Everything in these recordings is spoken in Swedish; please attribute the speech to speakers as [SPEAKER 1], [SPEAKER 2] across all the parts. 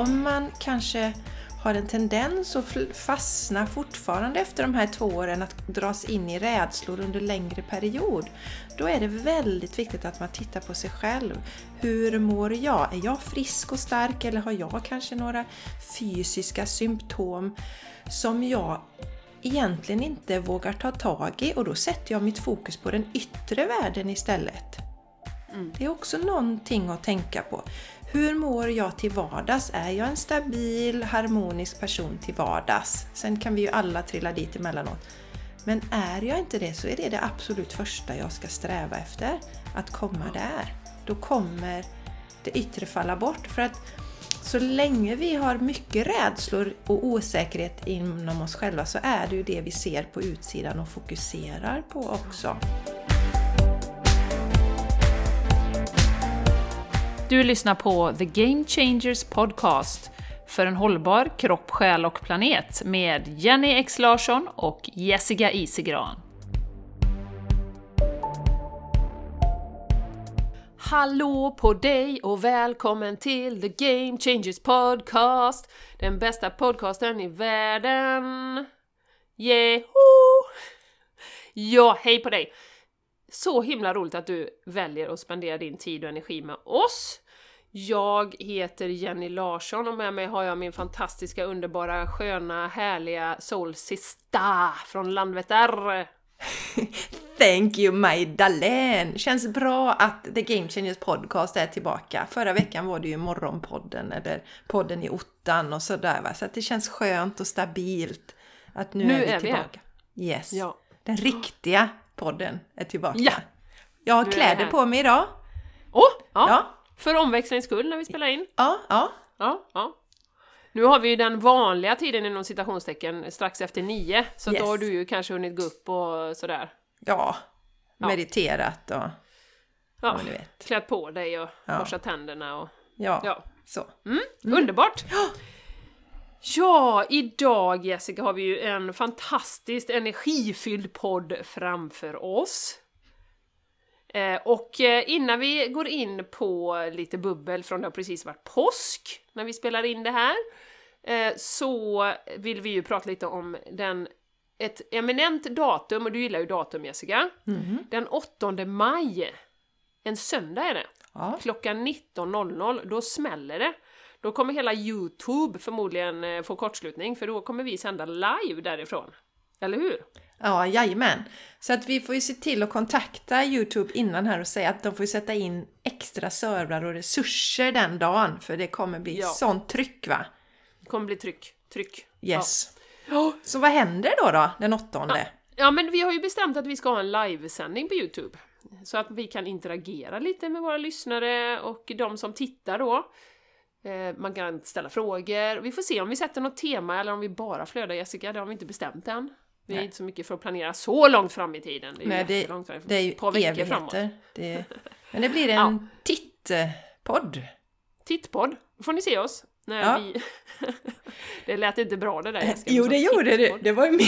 [SPEAKER 1] om man kanske har en tendens att fastna fortfarande efter de här två åren att dras in i rädslor under längre period. Då är det väldigt viktigt att man tittar på sig själv. Hur mår jag? Är jag frisk och stark eller har jag kanske några fysiska symptom som jag egentligen inte vågar ta tag i och då sätter jag mitt fokus på den yttre världen istället. Mm. Det är också någonting att tänka på. Hur mår jag till vardags? Är jag en stabil, harmonisk person till vardags? Sen kan vi ju alla trilla dit emellanåt. Men är jag inte det så är det det absolut första jag ska sträva efter. Att komma där. Då kommer det yttre falla bort. För att så länge vi har mycket rädslor och osäkerhet inom oss själva så är det ju det vi ser på utsidan och fokuserar på också.
[SPEAKER 2] Du lyssnar på The Game Changers Podcast för en hållbar kropp, själ och planet med Jenny X Larsson och Jessica Isigran. Hallå på dig och välkommen till The Game Changers Podcast! Den bästa podcasten i världen! Jeho! Ja, hej på dig! Så himla roligt att du väljer att spendera din tid och energi med oss! Jag heter Jenny Larsson och med mig har jag min fantastiska, underbara, sköna, härliga soul-sista från Landvetter!
[SPEAKER 1] Thank you Magdalene! Känns bra att The Game Changers Podcast är tillbaka. Förra veckan var det ju Morgonpodden eller podden i ottan och sådär va. Så att det känns skönt och stabilt att nu, nu är vi är tillbaka. Vi yes! Ja. Den riktiga podden är tillbaka. Ja. Jag har kläder på mig idag.
[SPEAKER 2] Åh! Oh, ja. ja. För omväxlings skull när vi spelar in.
[SPEAKER 1] Ja, ja.
[SPEAKER 2] ja, ja. Nu har vi ju den vanliga tiden inom citationstecken strax efter nio, så yes. då har du ju kanske hunnit gå upp och sådär.
[SPEAKER 1] Ja, mediterat och
[SPEAKER 2] ja, klätt på dig och ja. borstat tänderna och
[SPEAKER 1] ja, ja. så.
[SPEAKER 2] Mm, mm. Underbart! Ja, idag Jessica har vi ju en fantastiskt energifylld podd framför oss. Eh, och eh, innan vi går in på lite bubbel från det har precis varit påsk när vi spelar in det här, eh, så vill vi ju prata lite om den ett eminent datum, och du gillar ju datum Jessica, mm. den 8 maj, en söndag är det, ja. klockan 19.00, då smäller det. Då kommer hela Youtube förmodligen få kortslutning, för då kommer vi sända live därifrån. Eller hur?
[SPEAKER 1] Ja, jajamän. Så att vi får ju se till att kontakta Youtube innan här och säga att de får sätta in extra servrar och resurser den dagen. För det kommer bli ja. sånt tryck va?
[SPEAKER 2] Det kommer bli tryck. Tryck.
[SPEAKER 1] Yes. Ja. Så vad händer då, då den åttonde?
[SPEAKER 2] Ja. ja, men vi har ju bestämt att vi ska ha en livesändning på Youtube. Så att vi kan interagera lite med våra lyssnare och de som tittar då. Eh, man kan ställa frågor. Vi får se om vi sätter något tema eller om vi bara flödar Jessica, det har vi inte bestämt än. Vi är inte så mycket för att planera så långt fram i tiden.
[SPEAKER 1] Det är Nej, det, långt fram, det är ju evigheter. Det, men det blir en ja. tittpodd.
[SPEAKER 2] Tittpodd. Då får ni se oss. När ja. vi... det lät inte bra det där.
[SPEAKER 1] Jo, det gjorde det. Det var ju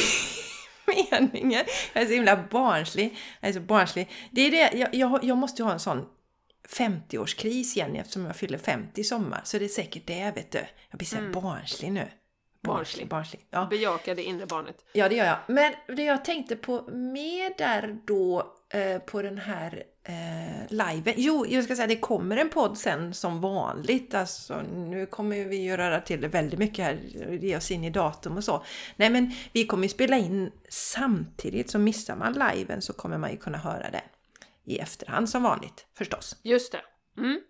[SPEAKER 1] meningen. Jag är så himla barnslig. Jag är så barnslig. Det är det, jag, jag, jag måste ju ha en sån 50-årskris igen eftersom jag fyller 50 i sommar. Så det är säkert det, vet du. Jag blir så mm. barnslig nu.
[SPEAKER 2] Barnslig. barnslig. Ja. Bejaka det inre barnet.
[SPEAKER 1] Ja, det gör jag. Men det jag tänkte på mer där då eh, på den här eh, liven. Jo, jag ska säga det kommer en podd sen som vanligt. Alltså, nu kommer vi ju röra till det väldigt mycket här, ge oss in i datum och så. Nej, men vi kommer ju spela in samtidigt, så missar man liven så kommer man ju kunna höra det i efterhand som vanligt förstås.
[SPEAKER 2] Just det. Mm.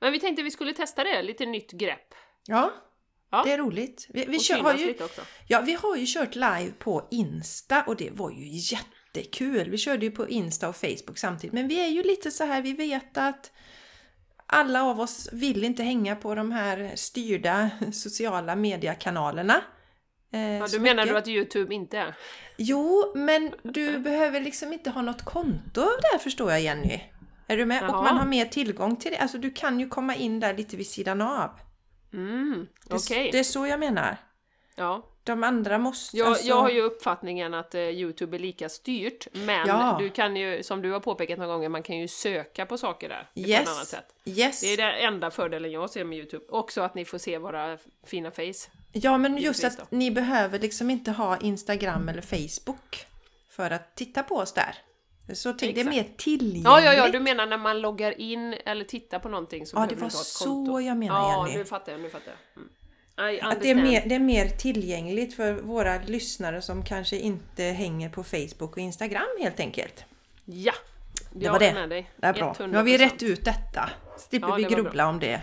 [SPEAKER 2] Men vi tänkte vi skulle testa det, lite nytt grepp.
[SPEAKER 1] Ja, Ja. Det är roligt. Vi, vi kör, har ju, Ja, vi har ju kört live på Insta och det var ju jättekul. Vi körde ju på Insta och Facebook samtidigt. Men vi är ju lite så här, vi vet att alla av oss vill inte hänga på de här styrda sociala mediekanalerna.
[SPEAKER 2] Eh, ja, du menar du att Youtube inte är?
[SPEAKER 1] Jo, men du behöver liksom inte ha något konto där förstår jag Jenny. Är du med? Jaha. Och man har mer tillgång till det. Alltså du kan ju komma in där lite vid sidan av.
[SPEAKER 2] Mm, okay.
[SPEAKER 1] det, det är så jag menar.
[SPEAKER 2] Ja.
[SPEAKER 1] de andra måste...
[SPEAKER 2] Jag,
[SPEAKER 1] alltså-
[SPEAKER 2] jag har ju uppfattningen att eh, Youtube är lika styrt, men
[SPEAKER 1] Ja.
[SPEAKER 2] du kan ju, som du har påpekat några gånger, man kan ju söka på saker där på
[SPEAKER 1] Yes.
[SPEAKER 2] annat sätt.
[SPEAKER 1] Yes.
[SPEAKER 2] Det är den enda fördelen jag ser med Youtube. Också att ni får se våra fina face.
[SPEAKER 1] Ja, men just att ni behöver liksom inte ha Instagram eller Facebook för att titta på oss där. Så till, det är mer tillgängligt.
[SPEAKER 2] Ja, ja, ja, du menar när man loggar in eller tittar på någonting så
[SPEAKER 1] Ja, det var så jag menar,
[SPEAKER 2] Ja,
[SPEAKER 1] Jenny.
[SPEAKER 2] nu fattar jag, nu fattar jag. Mm.
[SPEAKER 1] Att det är, mer, det är mer tillgängligt för våra lyssnare som kanske inte hänger på Facebook och Instagram helt enkelt.
[SPEAKER 2] Ja!
[SPEAKER 1] Det var det.
[SPEAKER 2] med dig.
[SPEAKER 1] Det är bra. Nu har vi
[SPEAKER 2] 100%.
[SPEAKER 1] rätt ut detta. Slipper
[SPEAKER 2] Ja,
[SPEAKER 1] vi grubbla om det.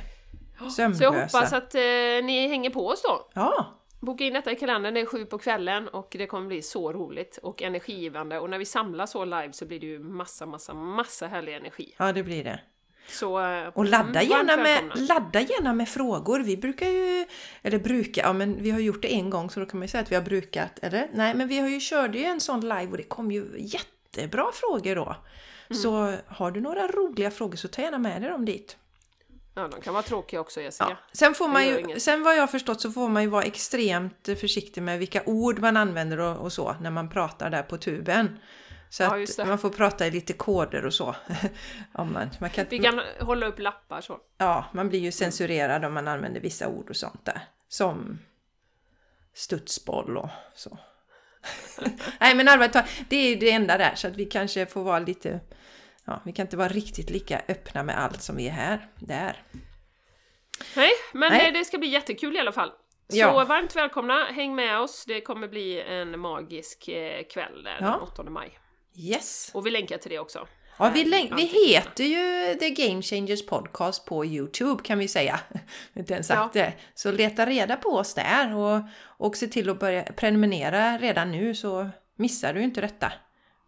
[SPEAKER 1] Sömnlösa.
[SPEAKER 2] Så jag hoppas att eh, ni hänger på oss då.
[SPEAKER 1] Ja,
[SPEAKER 2] Boka in detta i kalendern, det är sju på kvällen och det kommer bli så roligt och energigivande. Och när vi samlas så live så blir det ju massa, massa, massa härlig energi.
[SPEAKER 1] ja, det blir det.
[SPEAKER 2] Så...
[SPEAKER 1] Och ladda
[SPEAKER 2] mm,
[SPEAKER 1] gärna, med, ladda gärna med frågor. Vi brukar ju, eller brukar, ja men vi har gjort det en gång så då kan man ju säga att vi har brukat, eller? Nej, men vi har ju körde ju en sån live och det kom ju jättebra frågor då.
[SPEAKER 2] Mm.
[SPEAKER 1] Så har du några roliga frågor så ta gärna med dig dem dit.
[SPEAKER 2] Ja, de kan vara tråkiga också Jessica.
[SPEAKER 1] Ja. Sen, får man ju, sen vad jag har förstått så får man ju vara extremt försiktig med vilka ord man använder och, och så när man pratar där på tuben. Så
[SPEAKER 2] Ja,
[SPEAKER 1] att man får prata i lite koder och så. Om man, man, kan,
[SPEAKER 2] Vi kan hålla upp lappar så.
[SPEAKER 1] ja, man blir ju censurerad om man använder vissa ord och sånt där. Som studsboll och så. Nej men allvarligt det är ju det enda där så att vi kanske får vara lite Ja, vi kan inte vara riktigt lika öppna med allt som vi är här. Där.
[SPEAKER 2] Nej, men
[SPEAKER 1] Nej.
[SPEAKER 2] eh, det ska bli jättekul i alla fall. Så
[SPEAKER 1] Ja.
[SPEAKER 2] varmt välkomna, häng med oss. Det kommer bli en magisk eh, kväll där,
[SPEAKER 1] Ja.
[SPEAKER 2] den 8 maj.
[SPEAKER 1] Yes!
[SPEAKER 2] Och vi länkar till det också.
[SPEAKER 1] Ja, vi, vi heter ju The Game Changers Podcast på Youtube kan vi säga. Inte ens sagt det. Så leta reda på oss där och, och se till att börja prenumerera redan nu så missar du inte detta.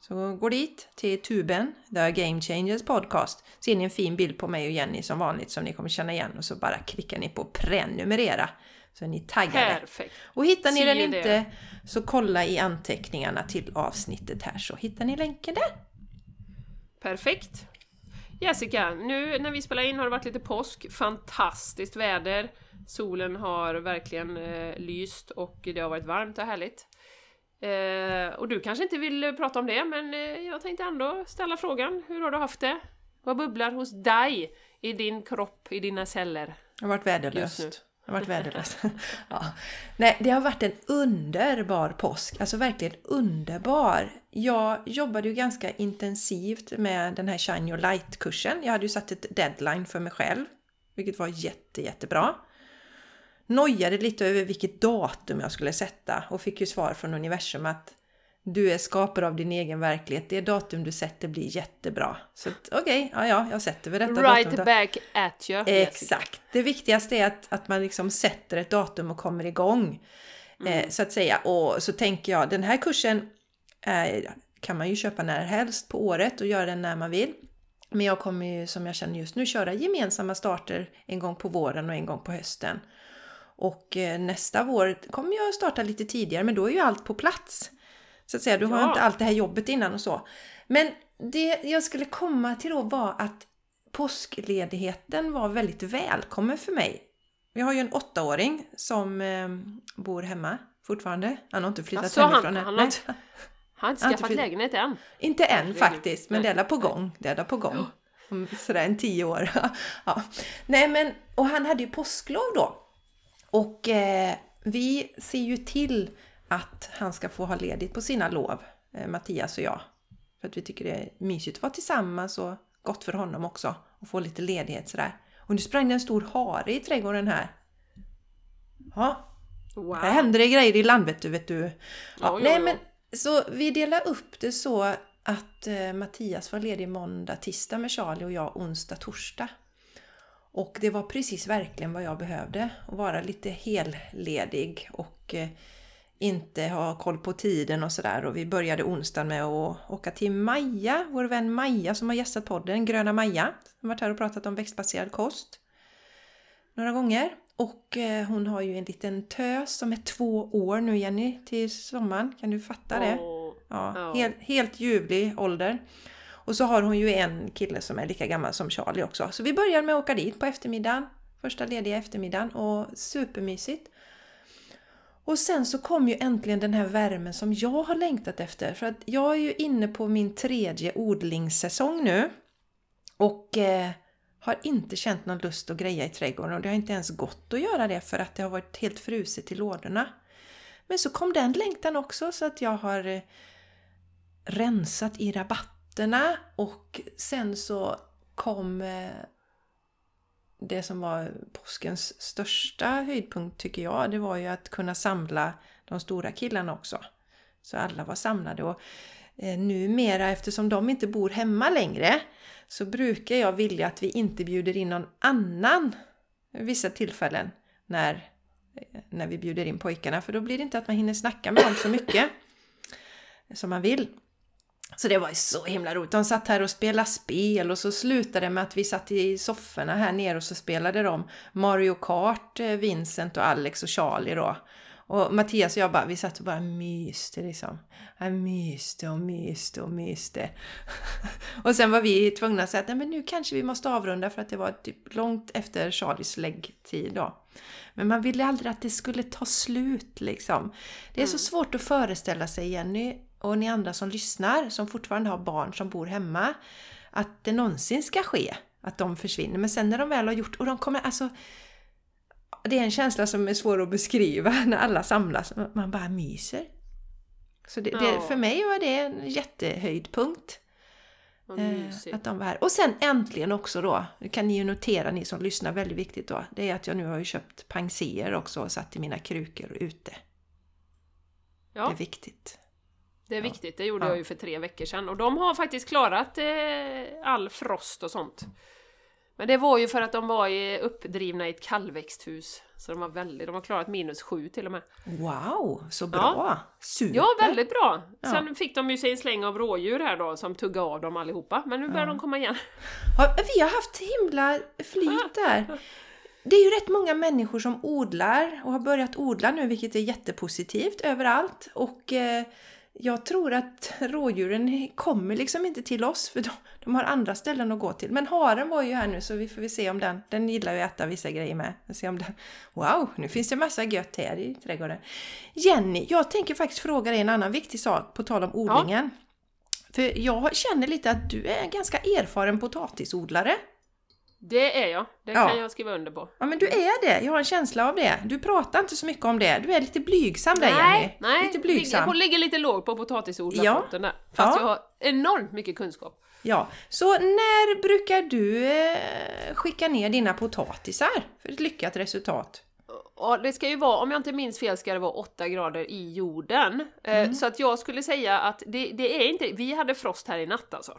[SPEAKER 1] Så gå dit till tuben, The Game Changers Podcast. Ser ni en fin bild på mig och Jenny som vanligt som ni kommer känna igen och så bara klickar ni på prenumerera. Så är ni taggade.
[SPEAKER 2] Perfekt.
[SPEAKER 1] Och hittar ni
[SPEAKER 2] See
[SPEAKER 1] den inte så kolla i anteckningarna till avsnittet här så hittar ni länken där.
[SPEAKER 2] Perfekt. Jessica, nu när vi spelar in har det varit lite påsk. Fantastiskt väder. Solen har verkligen eh, lyst och det har varit varmt och härligt. Eh, och du kanske inte vill eh, prata om det, men eh, jag tänkte ändå ställa frågan. Hur har du haft det? Vad bubblar hos dig i din kropp, i dina celler?
[SPEAKER 1] Det har varit väderlöst. Det har varit väderlöst. ja. Nej, det har varit en underbar påsk. Alltså verkligen underbar. Jag jobbade ju ganska intensivt med den här Shine Your Light-kursen. Jag hade ju satt ett deadline för mig själv, vilket var jätte, jättebra. Nojade lite över vilket datum jag skulle sätta och fick ju svar från universum att du är skapare av din egen verklighet. Det datum du sätter blir jättebra. Så okej, ja, ja, jag sätter väl detta datum.
[SPEAKER 2] Right
[SPEAKER 1] då.
[SPEAKER 2] back at you.
[SPEAKER 1] Exakt. Det viktigaste är att, att man liksom sätter ett datum och kommer igång. Eh, så att säga. Och så tänker jag, den här kursen eh, kan man ju köpa när helst på året och göra den när man vill. Men jag kommer ju som jag känner just nu köra gemensamma starter en gång på våren och en gång på hösten. Och eh, nästa vår kommer jag starta lite tidigare men då är ju allt på plats. Så att säga, du har
[SPEAKER 2] Ja.
[SPEAKER 1] inte allt det här jobbet innan och så. Men det jag skulle komma till då var att påskledigheten var väldigt välkommen för mig. Jag har ju en åttaåring som eh, bor hemma fortfarande. Han har inte flyttat
[SPEAKER 2] Alltså, han-
[SPEAKER 1] hemifrån än.
[SPEAKER 2] han har inte- Han har inte
[SPEAKER 1] har
[SPEAKER 2] skaffat
[SPEAKER 1] fyllt-
[SPEAKER 2] lägenhet än.
[SPEAKER 1] Inte än faktiskt, men
[SPEAKER 2] Nej.
[SPEAKER 1] det är på gång. Det är på gång. Om sådär en tio år. ja. Nej men, och han hade ju påsklov då. Och eh, vi ser ju till att han ska få ha ledigt på sina lov, eh, Mattias och jag. För att vi tycker det är mysigt att vara tillsammans och gott för honom också. Och få lite ledighet sådär. Och nu sprang det en stor hare i trädgården här. Ja,
[SPEAKER 2] Wow.
[SPEAKER 1] här händer det grejer i Landvetter vet du. Ja,
[SPEAKER 2] ja,
[SPEAKER 1] nej men så vi delar upp det så att eh, Mattias var ledig måndag, tisdag med Charlie och jag onsdag, torsdag. Och det var precis verkligen vad jag behövde. Att vara lite helledig och eh, inte ha koll på tiden och sådär. Och vi började onsdagen med att åka till Maja, vår vän Maja som har gästat podden, Gröna Maja. Som varit här och pratat om växtbaserad kost några gånger. Och eh, hon har ju en liten tös som är två år nu Jenny till sommaren. Kan du fatta det? Ja. Helt, helt ljuvlig ålder. Och så har hon ju en kille som är lika gammal som Charlie också. Så vi börjar med att åka dit på eftermiddagen. Första lediga eftermiddagen och supermysigt. Och sen så kom ju äntligen den här värmen som jag har längtat efter. För att jag är ju inne på min tredje odlingssäsong nu. Och eh, har inte känt någon lust att greja i trädgården och det har inte ens gått att göra det för att det har varit helt fruset i lådorna. Men så kom den längtan också så att jag har eh, rensat i fötterna och sen så kom eh, det som var påskens största höjdpunkt tycker jag, det var ju att kunna samla de stora killarna också. Så alla var samlade och eh, numera eftersom de inte bor hemma längre så brukar jag vilja att vi inte bjuder in någon annan vissa tillfällen när, eh, när vi bjuder in pojkarna för då blir det inte att man hinner snacka med dem så mycket som man vill. Så det var så himla roligt. De satt här och spelade spel och så slutade det med att vi satt i sofforna här nere och så spelade de Mario Kart, eh, Vincent och Alex och Charlie då. Och Mattias och jag bara, vi satt och bara myste liksom. Jag myste och myste och myste. och sen var vi tvungna att säga att Nej, men nu kanske vi måste avrunda för att det var typ långt efter Charlies läggtid då. Men man ville aldrig att det skulle ta slut liksom. Det är så mm. svårt att föreställa sig Jenny och ni andra som lyssnar som fortfarande har barn som bor hemma att det någonsin ska ske att de försvinner. Men sen när de väl har gjort och de kommer alltså det är en känsla som är svår att beskriva när alla samlas. Man bara myser. Så det, ja. det, för mig var det en jättehöjdpunkt. Eh, att de var här. Och sen äntligen också då, det kan ni ju notera ni som lyssnar väldigt viktigt då, det är att jag nu har ju köpt pangseer också och satt i mina krukor ute. Ja. Det är viktigt.
[SPEAKER 2] Det är viktigt, det gjorde ja. jag ju för tre veckor sedan och de har faktiskt klarat eh, all frost och sånt. Men det var ju för att de var i, uppdrivna i ett kallväxthus. Så de var väldigt, de har klarat minus sju till och med.
[SPEAKER 1] Wow, så bra! Ja,
[SPEAKER 2] Super. ja väldigt bra! Sen ja. fick de ju sig en släng av rådjur här då som tuggade av dem allihopa. Men nu börjar ja. de komma igen.
[SPEAKER 1] Ja, vi har haft himla flyt där. Det är ju rätt många människor som odlar och har börjat odla nu vilket är jättepositivt överallt. Och eh, jag tror att rådjuren kommer liksom inte till oss för de, de, har andra ställen att gå till. Men haren var ju här nu så vi får se om den, den gillar ju att äta vissa grejer med. Se om den, wow, nu finns det massa gött här i trädgården. Jenny, jag tänker faktiskt fråga dig en annan viktig sak på tal om odlingen. Ja. För jag känner lite att du är en ganska erfaren potatisodlare.
[SPEAKER 2] Det är jag, det ja. kan jag skriva under på.
[SPEAKER 1] Ja men du är det, jag har en känsla av det. Du pratar inte så mycket om det, du är lite blygsam där
[SPEAKER 2] Jenny.
[SPEAKER 1] Nej.
[SPEAKER 2] Lite blygsam. Hon ligger lite lågt på potatisodlarfronten ja. där. Fast ja. jag har enormt mycket kunskap.
[SPEAKER 1] Ja, så när brukar du eh, skicka ner dina potatisar för ett lyckat resultat?
[SPEAKER 2] Ja, det ska ju vara, om jag inte minns fel, ska det vara 8 grader i jorden. Eh, mm. Så att jag skulle säga att det, det, är inte, vi hade frost här i natt alltså.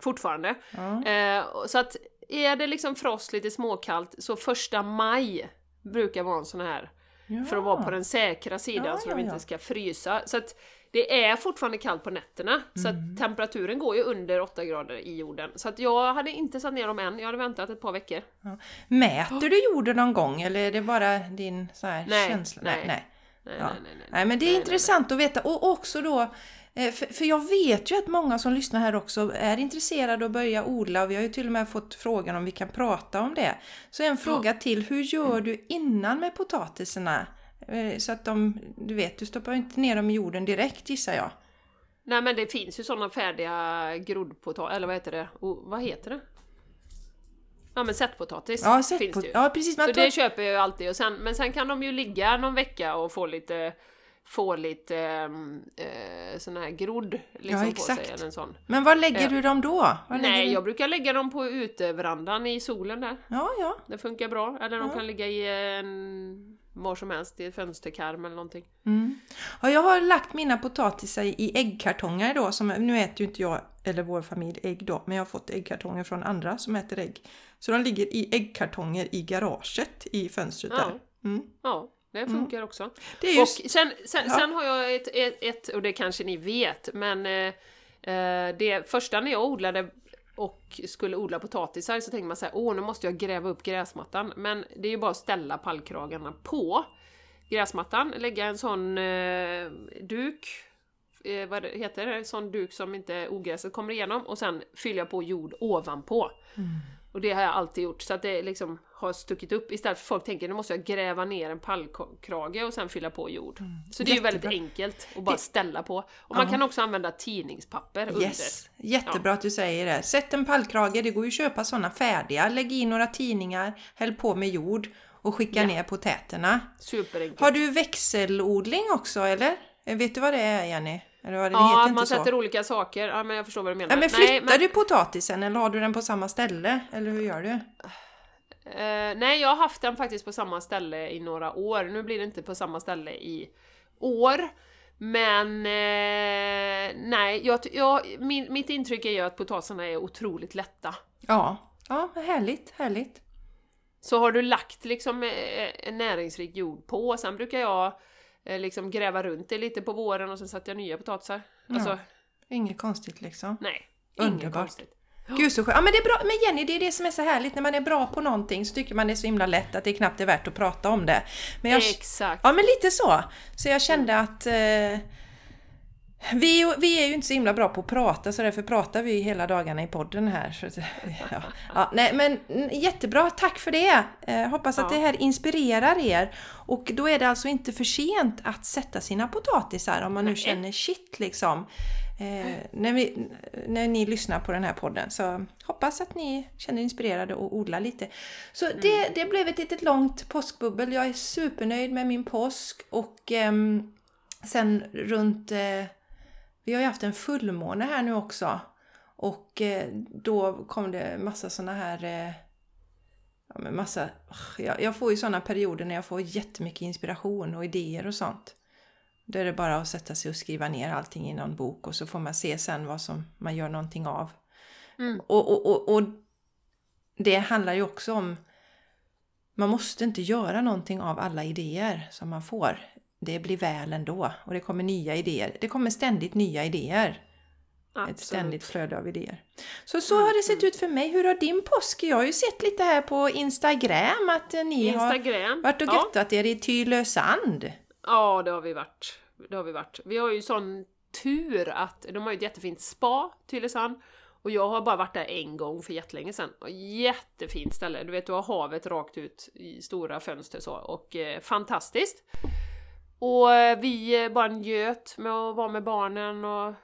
[SPEAKER 2] Fortfarande. Eh, så att är det liksom frost, lite småkallt, så första maj brukar vara en sån här. Ja. För att vara på den säkra sidan ja, så de inte ska frysa. Så att det är fortfarande kallt på nätterna, mm. så att mm. temperaturen går ju under 8 grader i jorden. Så att jag hade inte satt ner dem än, jag hade väntat ett par veckor.
[SPEAKER 1] Mäter du jorden någon gång eller är det bara din så här
[SPEAKER 2] nej,
[SPEAKER 1] känsla?
[SPEAKER 2] Nej, nej. nej.
[SPEAKER 1] Nej, ja. nej, nej, nej, nej, men det är intressant att veta och också då för, för, jag vet ju att många som lyssnar här också är intresserade och börja odla och vi har ju till och med fått frågan om vi kan prata om det. Så en fråga ja. till, hur gör du innan med potatisarna? Eh, så att de, du vet, du stoppar inte ner dem i jorden direkt gissar jag.
[SPEAKER 2] Nej men det finns ju sådana färdiga groddpotatis, eller vad heter det? Oh, vad heter det? Ja men sättpotatis
[SPEAKER 1] ja, finns det ju. Ja, precis,
[SPEAKER 2] så tar... det köper jag ju alltid. Och sen, men sen kan de ju ligga någon vecka och få lite få lite eh, sån här grodd liksom, ja, exakt. på sig. Eller en sån.
[SPEAKER 1] Men var lägger eh, du dem då?
[SPEAKER 2] nej, du? jag brukar lägga dem på uteverandan i solen där.
[SPEAKER 1] Ja, ja.
[SPEAKER 2] Det funkar bra. Eller de ja. kan ligga i en var som helst, i en fönsterkarm eller någonting.
[SPEAKER 1] Mm. Ja, jag har lagt mina potatisar i äggkartonger då, som, nu äter ju inte jag eller vår familj ägg då, men jag har fått äggkartonger från andra som äter ägg. Så de ligger i äggkartonger i garaget i fönstret
[SPEAKER 2] ja.
[SPEAKER 1] där.
[SPEAKER 2] Mm. Ja, det mm. funkar mm. också. Det just... Och sen, sen, ja. sen, har jag ett, ett, ett, och det kanske ni vet, men eh, eh, det första när jag odlade och skulle odla potatisar så tänkte man så här, åh nu måste jag gräva upp gräsmattan. Men det är ju bara att ställa pallkragarna på gräsmattan, lägga en sån eh, duk, eh, vad heter det, en sån duk som inte ogräset kommer igenom och sen fylla på jord ovanpå. Mm. Och det har jag alltid gjort, så att det liksom har stuckit upp istället för folk tänker nu måste jag gräva ner en pallkrage och sen fylla på jord. Så det är ju väldigt
[SPEAKER 1] Mm.
[SPEAKER 2] Enkelt att bara
[SPEAKER 1] Det-
[SPEAKER 2] ställa på. Och man
[SPEAKER 1] Ja.
[SPEAKER 2] kan också använda tidningspapper
[SPEAKER 1] Yes, jättebra att du säger det. Sätt en pallkrage, det går ju att köpa sådana färdiga. Lägg i några tidningar, häll på med jord och skicka
[SPEAKER 2] Ja.
[SPEAKER 1] ner potäterna.
[SPEAKER 2] under. Superenkelt.
[SPEAKER 1] Har du växelodling också eller? Vet du vad det är Jenny? Eller vad det, det
[SPEAKER 2] ja,
[SPEAKER 1] inte
[SPEAKER 2] man
[SPEAKER 1] så.
[SPEAKER 2] sätter olika saker. Ja, men jag förstår vad du menar.
[SPEAKER 1] Ja, men
[SPEAKER 2] Nej,
[SPEAKER 1] flyttar
[SPEAKER 2] men-
[SPEAKER 1] du potatisen eller har du den på samma ställe? Eller hur gör du?
[SPEAKER 2] Eh, nej, jag har haft den faktiskt på samma ställe i några år. Nu blir det inte på samma ställe i år. Men eh, nej, jag, jag, min, mitt intryck är ju att potatisarna är otroligt lätta.
[SPEAKER 1] Ja, ja härligt, härligt.
[SPEAKER 2] Så har du lagt liksom eh, en näringsrik jord på, sen brukar jag eh, liksom gräva runt det lite på våren och sen sätter jag nya potatisar. Alltså,
[SPEAKER 1] Ja. Inget konstigt liksom.
[SPEAKER 2] nej. Inget
[SPEAKER 1] Underbart.
[SPEAKER 2] konstigt.
[SPEAKER 1] Gud så skönt. Ja men det är bra. Men Jenny, det är det som är så härligt. När man är bra på någonting så tycker man det är så himla lätt att det knappt är värt att prata om det. Men jag,
[SPEAKER 2] Exakt.
[SPEAKER 1] Ja men lite så. Så jag kände att eh, vi, vi är ju inte så himla bra på att prata så därför pratar vi hela dagarna i podden här. Så, ja. Ja, nej, men jättebra, tack för det! Eh, hoppas att
[SPEAKER 2] Ja.
[SPEAKER 1] det här inspirerar er. Och då är det alltså inte för sent att sätta sina potatisar om man nu
[SPEAKER 2] Nej.
[SPEAKER 1] känner shit liksom. Eh, när, vi, när ni lyssnar på den här podden. Så hoppas att ni känner inspirerade och odla lite. Så det, det blev ett litet långt påskbubbel. Jag är supernöjd med min påsk och ehm, sen runt... Eh, vi har ju haft en fullmåne här nu också. Och eh, då kom det massa såna här... Eh, ja, massa, jag, jag får ju såna perioder när jag får jättemycket inspiration och idéer och sånt. Då är det bara att sätta sig och skriva ner allting i någon bok och så får man se sen vad som man gör någonting av.
[SPEAKER 2] Mm.
[SPEAKER 1] Och, och, och, och det handlar ju också om man måste inte göra någonting av alla idéer som man får. Det blir väl ändå och det kommer nya idéer. Det kommer ständigt nya idéer. Ett
[SPEAKER 2] Absolut.
[SPEAKER 1] ständigt flöde av idéer. Så så har det sett ut för mig. Hur har din påsk? Jag har ju sett lite här på Instagram att ni har
[SPEAKER 2] Instagram.
[SPEAKER 1] varit och
[SPEAKER 2] ja.
[SPEAKER 1] göttat er i Tylösand.
[SPEAKER 2] Ja, det har vi varit. Det har vi varit. Vi har ju sån tur att de har ju ett jättefint spa, Tylösand. Och jag har bara varit där en gång för jättelänge sedan. Och jättefint ställe. Du vet, du har havet rakt ut i stora fönster så. Och eh, fantastiskt. Och eh, vi eh, bara njöt med att vara med barnen och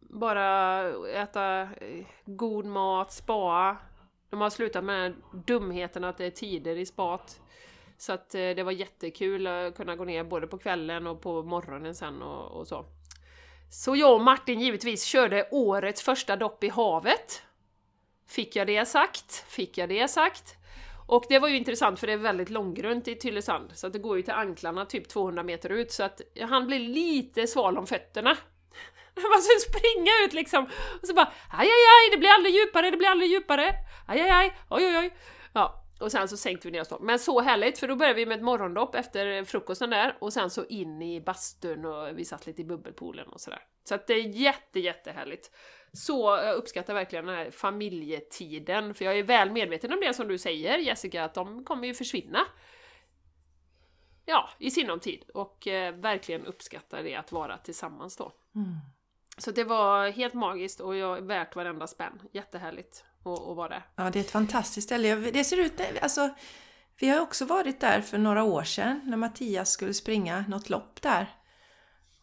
[SPEAKER 2] bara äta eh, god mat, spa. De har slutat med dumheten att det är tider i spat. Så att eh, det var jättekul att kunna gå ner både på kvällen och på morgonen sen och, och så. Så jag och Martin givetvis körde årets första dopp i havet. Fick jag det sagt? Fick jag det sagt? Och det var ju intressant för det är väldigt långgrunt i Tylösand, så att det går ju till anklarna typ 200 meter ut, så att han blir lite sval om fötterna. Man ska springa ut liksom, och så bara aj, aj, aj, det blir aldrig djupare, det blir aldrig djupare, aj, aj, aj, oj, oj, oj. Och sen så sänkte vi ner oss då. Men så härligt, för då började vi med ett morgondopp efter frukosten där, och sen så in i bastun och vi satt lite i bubbelpoolen och sådär. Så att det är jätte, jättehärligt. Så jag uppskattar verkligen den här familjetiden, för jag är väl medveten om det som du säger Jessica, att de kommer ju försvinna. Ja, i sinom tid. Och eh, verkligen uppskattar det att vara tillsammans då.
[SPEAKER 1] Mm.
[SPEAKER 2] Så det var helt magiskt och jag är värt varenda spänn. Jättehärligt att, att vara där.
[SPEAKER 1] Ja, det är ett fantastiskt ställe. Det ser ut, alltså, vi har också varit där för några år sedan när Mattias skulle springa något lopp där.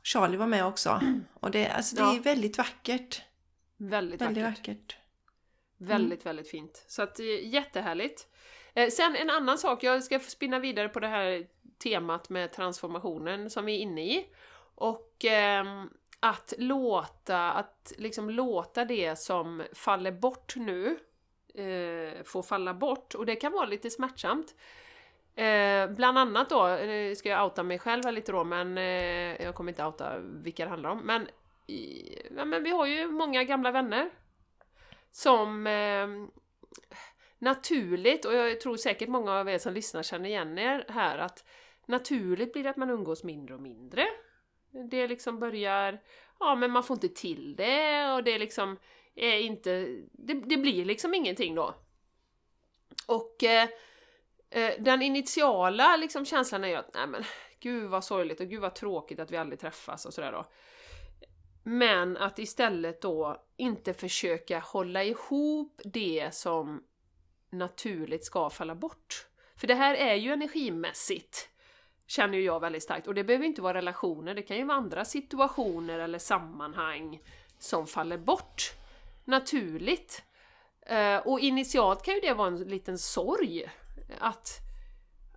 [SPEAKER 1] Charlie var med också. Och det, alltså, det
[SPEAKER 2] Ja.
[SPEAKER 1] är väldigt vackert.
[SPEAKER 2] Väldigt,
[SPEAKER 1] Väldigt
[SPEAKER 2] vackert.
[SPEAKER 1] vackert.
[SPEAKER 2] Väldigt, väldigt fint. Så att, eh, jättehärligt. Eh, sen en annan sak, jag ska spinna vidare på det här temat med transformationen som vi är inne i. Och ehm, att låta, att liksom låta det som faller bort nu eh, få falla bort. Och det kan vara lite smärtsamt. Eh, bland annat då, nu ska jag outa mig själv här lite då, men eh, jag kommer inte outa vilka det handlar om. Men, i, ja, men vi har ju många gamla vänner som eh, naturligt, och jag tror säkert många av er som lyssnar känner igen er här, att naturligt blir det att man umgås mindre och mindre. Det liksom börjar, ja men man får inte till det och det liksom är inte, det, det blir liksom ingenting då. Och eh, eh, den initiala liksom känslan är ju att, nej men gud vad sorgligt och gud vad tråkigt att vi aldrig träffas och sådär då. Men att istället då inte försöka hålla ihop det som naturligt ska falla bort. För det här är ju energimässigt, känner ju jag väldigt starkt. Och det behöver inte vara relationer, det kan ju vara andra situationer eller sammanhang som faller bort naturligt. Eh, och initialt kan ju det vara en liten sorg. Att,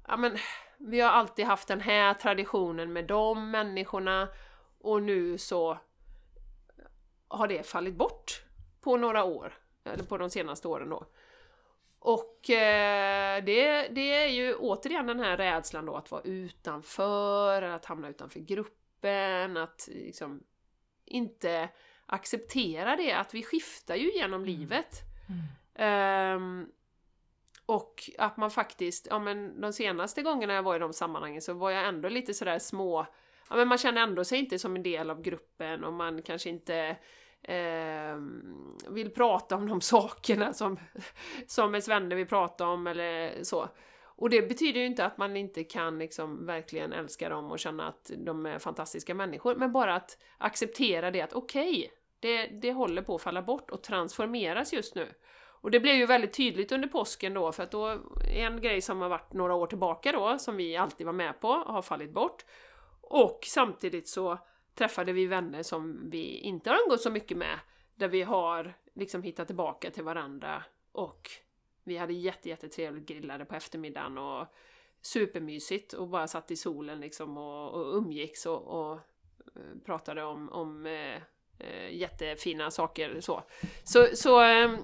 [SPEAKER 2] ja men, vi har alltid haft den här traditionen med de människorna och nu så har det fallit bort på några år, eller på de senaste åren då. Och eh, det, det är ju återigen den här rädslan då att vara utanför, att hamna utanför gruppen, att liksom inte acceptera det, att vi skiftar ju genom mm. livet. Mm. Um, och att man faktiskt, ja men de senaste gångerna jag var i de sammanhangen så var jag ändå lite sådär små, ja men man känner ändå sig inte som en del av gruppen och man kanske inte eh, vill prata om de sakerna som, som ens vill prata om eller så. Och det betyder ju inte att man inte kan liksom verkligen älska dem och känna att de är fantastiska människor, men bara att acceptera det att okej, okay, det, det håller på att falla bort och transformeras just nu. Och det blev ju väldigt tydligt under påsken då, för att då en grej som har varit några år tillbaka då, som vi alltid var med på, har fallit bort. Och samtidigt så träffade vi vänner som vi inte har umgått så mycket med, där vi har liksom hittat tillbaka till varandra och vi hade jätte, jättetrevligt grillade på eftermiddagen och supermysigt och bara satt i solen liksom och, och umgicks och, och eh, pratade om, om eh, eh, jättefina saker så. Så, så eh,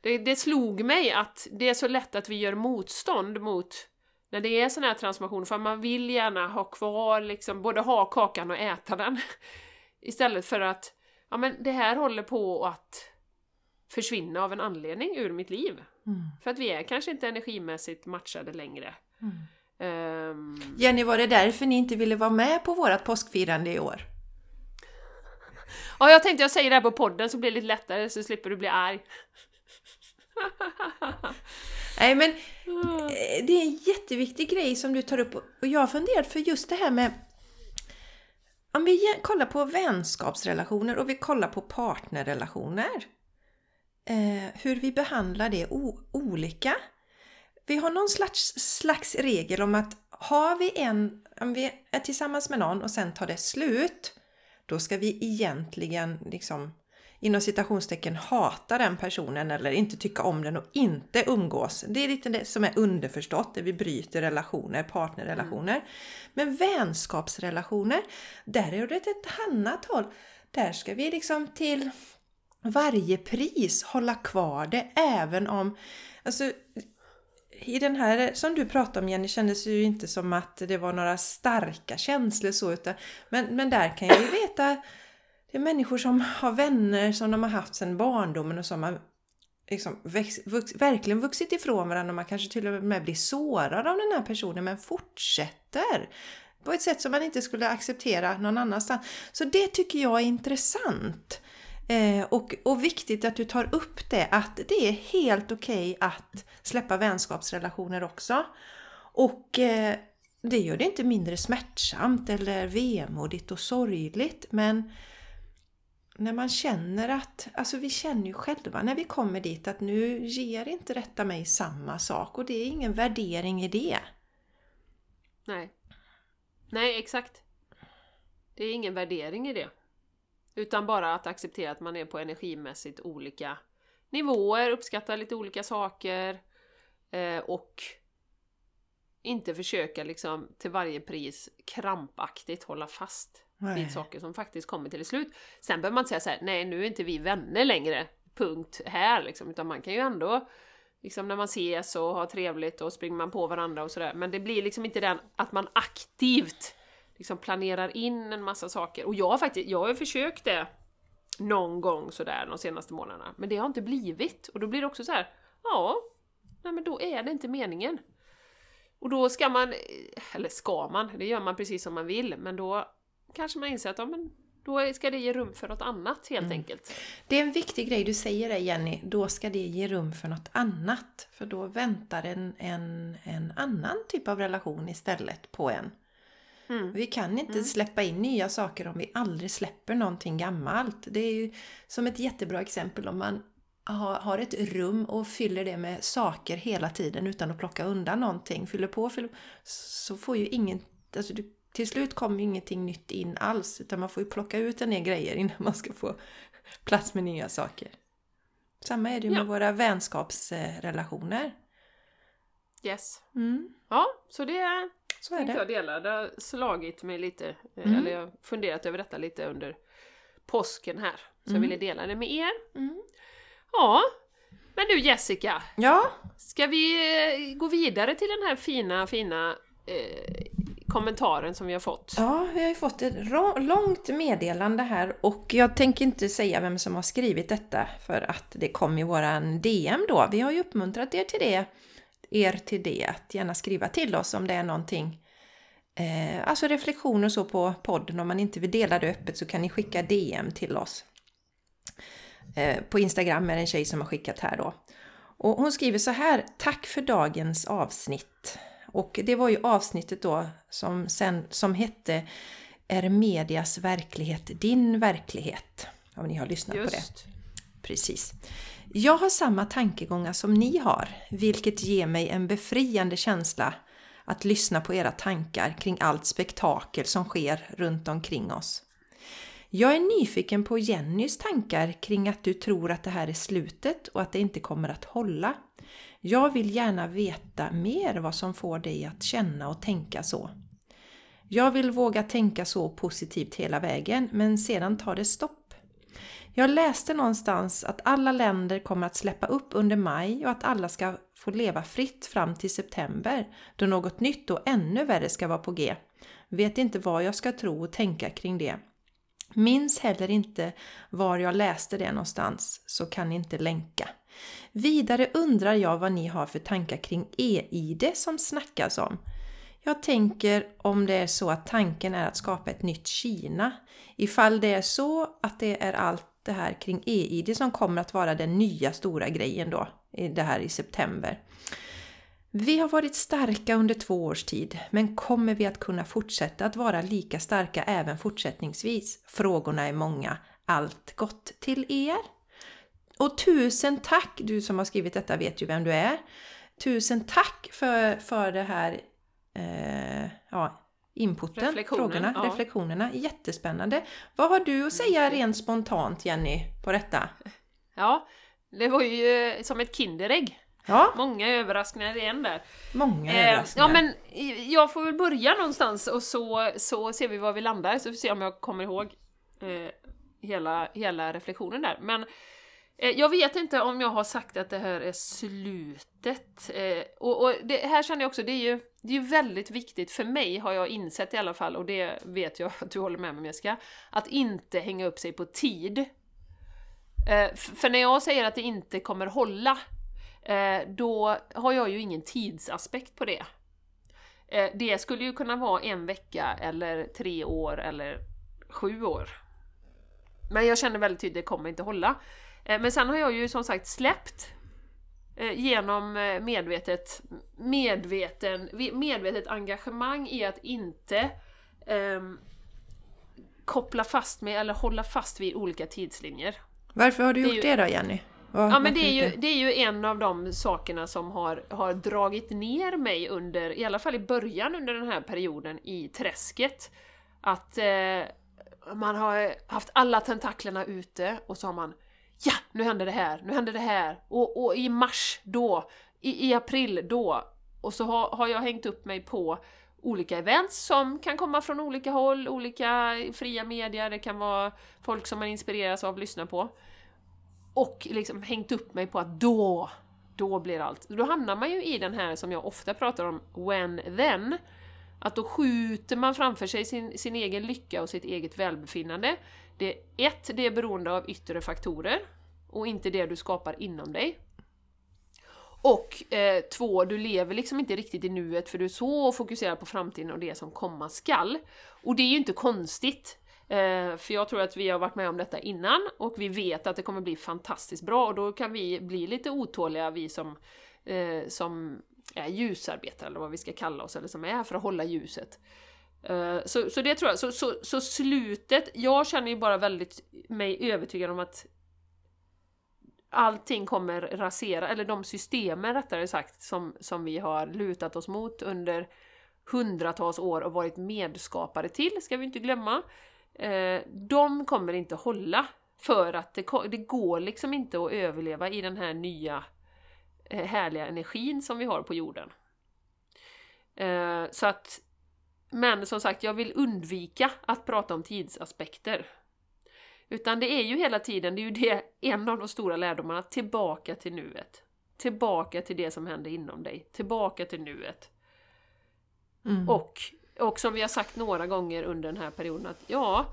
[SPEAKER 2] det, det slog mig att det är så lätt att vi gör motstånd mot när det är sån här transformation, för man vill gärna ha kvar liksom, både ha kakan och äta den. Istället för att, ja men det här håller på att försvinna av en anledning ur mitt liv. Mm. För att vi är kanske inte energimässigt matchade längre. Mm.
[SPEAKER 1] Um... Jenny, var det därför ni inte ville vara med på vårt påskfirande i år?
[SPEAKER 2] Ja, jag tänkte jag säger det här på podden så blir det lite lättare så slipper du bli arg.
[SPEAKER 1] Nej men eh, det är en jätteviktig grej som du tar upp och jag har funderat för just det här med om vi kollar på vänskapsrelationer och vi kollar på partnerrelationer. Eh, hur vi behandlar det olika. Vi har någon slags, slags regel om att har vi en, om vi är tillsammans med någon och sen tar det slut, då ska vi egentligen liksom inom citationstecken hata den personen eller inte tycka om den och inte umgås. Det är lite det som är underförstått, där vi bryter relationer, partnerrelationer. Mm. Men vänskapsrelationer, där är det ett annat håll. Där ska vi liksom till varje pris hålla kvar det även om... Alltså, i den här som du pratade om Jenny kändes det ju inte som att det var några starka känslor så utan, men, men där kan jag ju veta det är människor som har vänner som de har haft sedan barndomen och som har liksom väx, vux, verkligen vuxit ifrån varandra och man kanske till och med blir sårad av den här personen men fortsätter på ett sätt som man inte skulle acceptera någon annanstans. Så det tycker jag är intressant. Eh, och, och viktigt att du tar upp det, att det är helt okej okay att släppa vänskapsrelationer också. Och eh, det gör det inte mindre smärtsamt eller vemodigt och sorgligt men när man känner att, alltså vi känner ju själva när vi kommer dit att nu ger inte detta mig samma sak och det är ingen värdering i det.
[SPEAKER 2] Nej. Nej, exakt. Det är ingen värdering i det. Utan bara att acceptera att man är på energimässigt olika nivåer, uppskattar lite olika saker eh, och inte försöka liksom till varje pris krampaktigt hålla fast nej. vid saker som faktiskt kommer till ett slut. Sen behöver man inte säga så här, nej nu är inte vi vänner längre, punkt här liksom, utan man kan ju ändå liksom när man ses och har trevligt och springer man på varandra och sådär, men det blir liksom inte den att man aktivt liksom planerar in en massa saker. Och jag har faktiskt, jag har försökt det någon gång sådär de senaste månaderna, men det har inte blivit. Och då blir det också så här, ja, nej men då är det inte meningen. Och då ska man, eller ska man, det gör man precis som man vill, men då kanske man inser att ja, men då ska det ge rum för något annat helt mm. enkelt.
[SPEAKER 1] Det är en viktig grej du säger där Jenny, då ska det ge rum för något annat. För då väntar en, en, en annan typ av relation istället på en. Mm. Vi kan inte mm. släppa in nya saker om vi aldrig släpper någonting gammalt. Det är ju som ett jättebra exempel om man ha- har ett rum och fyller det med saker hela tiden utan att plocka undan någonting, fyller på, fyller, så får ju ingen, alltså du, till slut kommer ju ingenting nytt in alls utan man får ju plocka ut en del grejer innan man ska få plats med nya saker. Samma är det ju med
[SPEAKER 2] Ja.
[SPEAKER 1] våra vänskapsrelationer.
[SPEAKER 2] Yes.
[SPEAKER 1] Mm,
[SPEAKER 2] Ja, så det
[SPEAKER 1] så är
[SPEAKER 2] tänkte
[SPEAKER 1] det.
[SPEAKER 2] jag dela. Det har slagit mig lite, eh,
[SPEAKER 1] Mm.
[SPEAKER 2] eller jag har funderat över detta lite under påsken här. Så jag
[SPEAKER 1] Mm.
[SPEAKER 2] ville dela det med er.
[SPEAKER 1] Mm.
[SPEAKER 2] Ja, men du Jessica,
[SPEAKER 1] Ja,
[SPEAKER 2] ska vi eh, gå vidare till den här fina, fina eh, kommentaren som vi har fått?
[SPEAKER 1] Ja, vi har ju fått ett långt meddelande här och jag tänker inte säga vem som har skrivit detta för att det kom i våran DM då. Vi har ju uppmuntrat er till det, er till det, att gärna skriva till oss om det är någonting eh, alltså reflektioner så på podden. Om man inte vill dela det öppet så kan ni skicka DM till oss. Eh, på Instagram är det en tjej som har skickat här då. Och hon skriver så här, tack för dagens avsnitt. Och det var ju avsnittet då som, sen, som hette Är medias verklighet din verklighet? Om ni har lyssnat på det.
[SPEAKER 2] Just.
[SPEAKER 1] Precis. Jag har samma tankegångar som ni har, vilket ger mig en befriande känsla att lyssna på era tankar kring allt spektakel som sker runt omkring oss. Jag är nyfiken på Jennys tankar kring att du tror att det här är slutet och att det inte kommer att hålla. Jag vill gärna veta mer vad som får dig att känna och tänka så. Jag vill våga tänka så positivt hela vägen, men sedan tar det stopp. Jag läste någonstans att alla länder kommer att släppa upp under maj och att alla ska få leva fritt fram till september, då något nytt och ännu värre ska vara på G. Vet inte vad jag ska tro och tänka kring det. Minns heller inte var jag läste det någonstans, så kan ni inte länka. Vidare undrar jag vad ni har för tankar kring e-id som snackas om. Jag tänker om det är så att tanken är att skapa ett nytt Kina. Ifall det är så att det är allt det här kring e-id som kommer att vara den nya stora grejen då, det här i september. Vi har varit starka under två års tid, men kommer vi att kunna fortsätta att vara lika starka även fortsättningsvis? Frågorna är många. Allt gott till er! Och tusen tack! Du som har skrivit detta vet ju vem du är. Tusen tack för, för det här eh, ja, inputen,
[SPEAKER 2] Reflektionen,
[SPEAKER 1] frågorna,
[SPEAKER 2] ja.
[SPEAKER 1] reflektionerna. Jättespännande! Vad har du att säga rent spontant Jenny på detta?
[SPEAKER 2] Ja, det var ju eh, som ett Kinderägg.
[SPEAKER 1] Ja,
[SPEAKER 2] Många överraskningar igen där.
[SPEAKER 1] många
[SPEAKER 2] Eh,
[SPEAKER 1] överraskningar.
[SPEAKER 2] ja men jag får väl börja någonstans och så, så ser vi var vi landar, så får vi se om jag kommer ihåg eh, hela, hela reflektionen där. Men Eh, jag vet inte om jag har sagt att det här är slutet. Eh, och och det här känner jag också, det är ju det är ju väldigt viktigt för mig, har jag insett i alla fall, och det vet jag att du håller med mig om Jessica, att inte hänga upp sig på tid. Eh, för när jag säger att det inte kommer hålla, då har jag ju ingen tidsaspekt på det. Det skulle ju kunna vara en vecka, eller tre år, eller sju år. Men jag känner väldigt tydligt att det kommer inte hålla. Eh, men sen har jag ju som sagt släppt eh, genom eh, medvetet, medveten, medvetet engagemang i att inte ehm, koppla fast mig eller hålla fast vid olika tidslinjer.
[SPEAKER 1] Varför har du
[SPEAKER 2] det
[SPEAKER 1] gjort
[SPEAKER 2] ju-
[SPEAKER 1] det då Jenny? Vad-
[SPEAKER 2] Ja men det är, ju, det är ju en av de sakerna som har, har dragit ner mig under, i alla fall i början under den här perioden i träsket. Att eh, man har haft alla tentaklerna ute och så har man Ja, nu händer det här, nu händer det här. Och, och i mars då, i, i april då. Och så har, har jag hängt upp mig på olika events som kan komma från olika håll, olika fria medier, det kan vara folk som man inspireras av att lyssna på och liksom hängt upp mig på att då, då blir allt. Då hamnar man ju i den här som jag ofta pratar om, when then. Att då skjuter man framför sig sin, sin egen lycka och sitt eget välbefinnande. Det är ett, det är beroende av yttre faktorer och inte det du skapar inom dig. Och eh, två, du lever liksom inte riktigt i nuet för du är så fokuserad på framtiden och det som komma skall. Och det är ju inte konstigt. Eh, för jag tror att vi har varit med om detta innan och vi vet att det kommer bli fantastiskt bra och då kan vi bli lite otåliga, vi som, eh, som är ljusarbetare eller vad vi ska kalla oss, eller som är här för att hålla ljuset. Eh, så, så det tror jag, så, så, så slutet, jag känner ju bara väldigt mig övertygad om att allting kommer rasera, eller de systemen rättare sagt, som, som vi har lutat oss mot under hundratals år och varit medskapare till, ska vi inte glömma. Eh, de kommer inte hålla för att det, det går liksom inte att överleva i den här nya eh, härliga energin som vi har på jorden. Eh, så att, men som sagt, jag vill undvika att prata om tidsaspekter. Utan det är ju hela tiden, det är ju det, en av de stora lärdomarna, tillbaka till nuet. Tillbaka till det som händer inom dig, tillbaka till nuet. Mm. Och, och som vi har sagt några gånger under den här perioden att ja,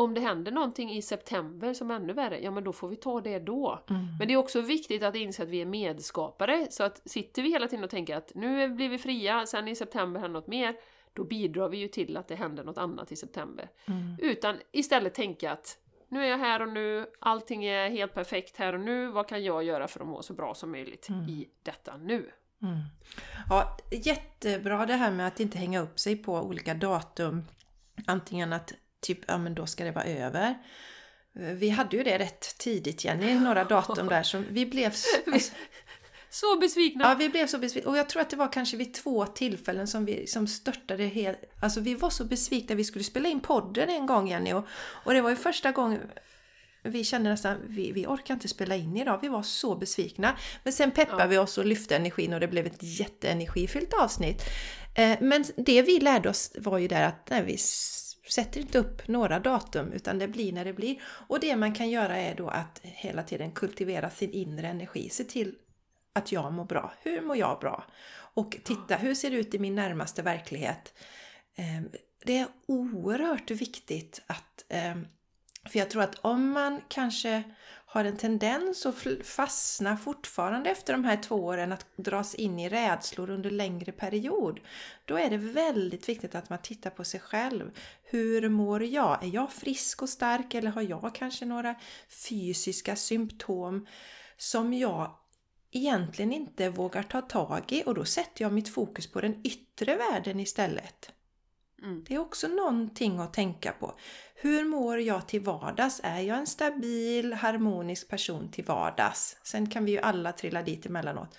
[SPEAKER 2] om det händer någonting i september som är ännu värre, ja men då får vi ta det då. Mm. Men det är också viktigt att inse att vi är medskapare, så att sitter vi hela tiden och tänker att nu blir vi fria, sen i september händer något mer, då bidrar vi ju till att det händer något annat i september. Mm. Utan istället tänka att nu är jag här och nu, allting är helt perfekt här och nu, vad kan jag göra för att må så bra som möjligt mm. i detta nu?
[SPEAKER 1] Mm. Ja, jättebra det här med att inte hänga upp sig på olika datum. Antingen att typ, ja men då ska det vara över. Vi hade ju det rätt tidigt Jenny, några datum där som vi blev... Alltså,
[SPEAKER 2] så besvikna!
[SPEAKER 1] Ja, vi blev så besvikna. Och jag tror att det var kanske vid två tillfällen som vi som störtade helt... Alltså vi var så besvikna. Vi skulle spela in podden en gång Jenny och, och det var ju första gången vi kände nästan, vi, vi orkar inte spela in idag. Vi var så besvikna. Men sen peppade ja. vi oss och lyfte energin och det blev ett jätteenergifyllt avsnitt. Eh, men det vi lärde oss var ju där att nej, vi sätter inte upp några datum utan det blir när det blir. Och det man kan göra är då att hela tiden kultivera sin inre energi. Se till att jag mår bra. Hur mår jag bra? Och titta, hur ser det ut i min närmaste verklighet? Ehm, det är oerhört viktigt att ehm, för jag tror att om man kanske har en tendens att fastna fortfarande efter de här två åren att dras in i rädslor under längre period. Då är det väldigt viktigt att man tittar på sig själv. Hur mår jag? Är jag frisk och stark eller har jag kanske några fysiska symptom som jag egentligen inte vågar ta tag i och då sätter jag mitt fokus på den yttre världen istället. Mm. Det är också någonting att tänka på. Hur mår jag till vardags? Är jag en stabil, harmonisk person till vardags? Sen kan vi ju alla trilla dit emellanåt.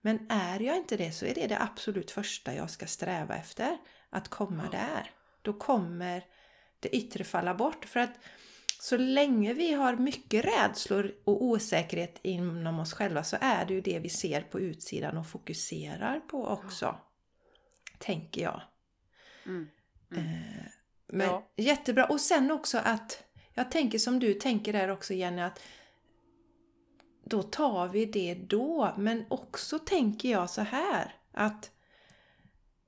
[SPEAKER 1] Men är jag inte det så är det det absolut första jag ska sträva efter. Att komma ja. där. Då kommer det yttre falla bort. För att så länge vi har mycket rädslor och osäkerhet inom oss själva så är det ju det vi ser på utsidan och fokuserar på också. Ja. Tänker jag. Mm. Mm. Eh, men ja. jättebra. Och sen också att jag tänker som du tänker där också Jenny att då tar vi det då. Men också tänker jag så här att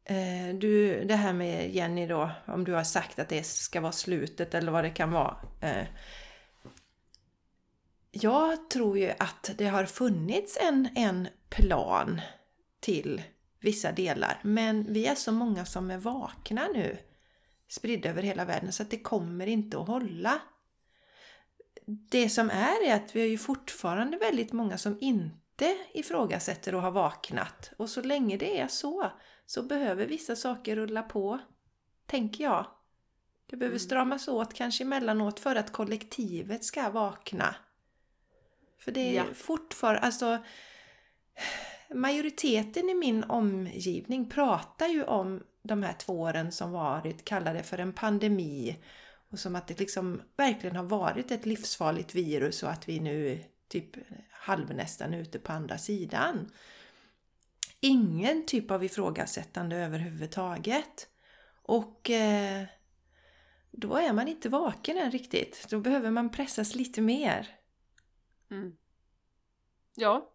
[SPEAKER 1] eh, du, det här med Jenny då, om du har sagt att det ska vara slutet eller vad det kan vara. Eh, jag tror ju att det har funnits en, en plan till vissa delar. Men vi är så många som är vakna nu spridda över hela världen så att det kommer inte att hålla. Det som är är att vi har ju fortfarande väldigt många som inte ifrågasätter och har vaknat. Och så länge det är så, så behöver vissa saker rulla på, tänker jag. Det behöver mm. stramas åt kanske emellanåt för att kollektivet ska vakna. För det är ja. fortfarande, alltså majoriteten i min omgivning pratar ju om de här två åren som varit, kallar det för en pandemi. Och som att det liksom verkligen har varit ett livsfarligt virus och att vi nu typ halvnästan ute på andra sidan. Ingen typ av ifrågasättande överhuvudtaget. Och eh, då är man inte vaken än riktigt. Då behöver man pressas lite mer.
[SPEAKER 2] Mm. Ja,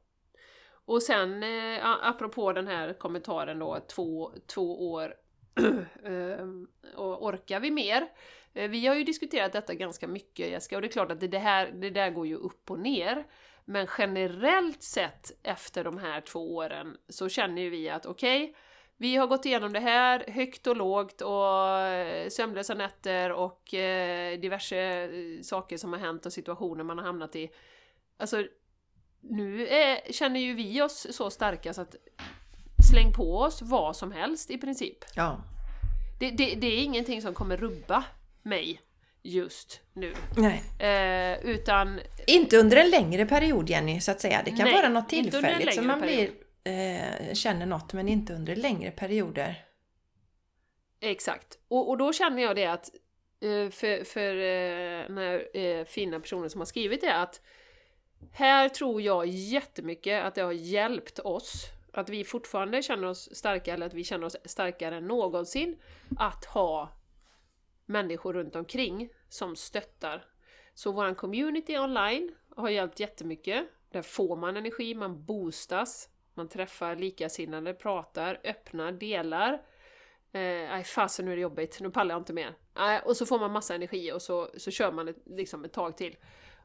[SPEAKER 2] och sen eh, apropå den här kommentaren då, två, två år ehm, och orkar vi mer? Eh, vi har ju diskuterat detta ganska mycket Jessica och det är klart att det, här, det där går ju upp och ner. Men generellt sett efter de här två åren så känner ju vi att okej, okay, vi har gått igenom det här högt och lågt och eh, sömnlösa nätter och eh, diverse eh, saker som har hänt och situationer man har hamnat i. Alltså nu är, känner ju vi oss så starka så att släng på oss vad som helst i princip.
[SPEAKER 1] Ja.
[SPEAKER 2] Det, det, det är ingenting som kommer rubba mig. just nu.
[SPEAKER 1] Nej.
[SPEAKER 2] Eh, utan
[SPEAKER 1] Inte under en längre period Jenny, så att säga. Det kan
[SPEAKER 2] Nej,
[SPEAKER 1] vara något tillfälligt som man blir, eh, känner något, men inte under längre perioder.
[SPEAKER 2] Exakt. Och, och då känner jag det att eh, för, för eh, den här eh, fina personen som har skrivit det att här tror jag jättemycket att det har hjälpt oss att vi fortfarande känner oss starka, eller att vi känner oss starkare än någonsin att ha människor runt omkring som stöttar. Så våran community online har hjälpt jättemycket. Där får man energi, man boostas, man träffar likasinnade, pratar, öppnar, delar. Eh, fasen nu är det jobbigt, nu pallar jag inte mer. Eh, och så får man massa energi och så, så kör man ett, liksom ett tag till.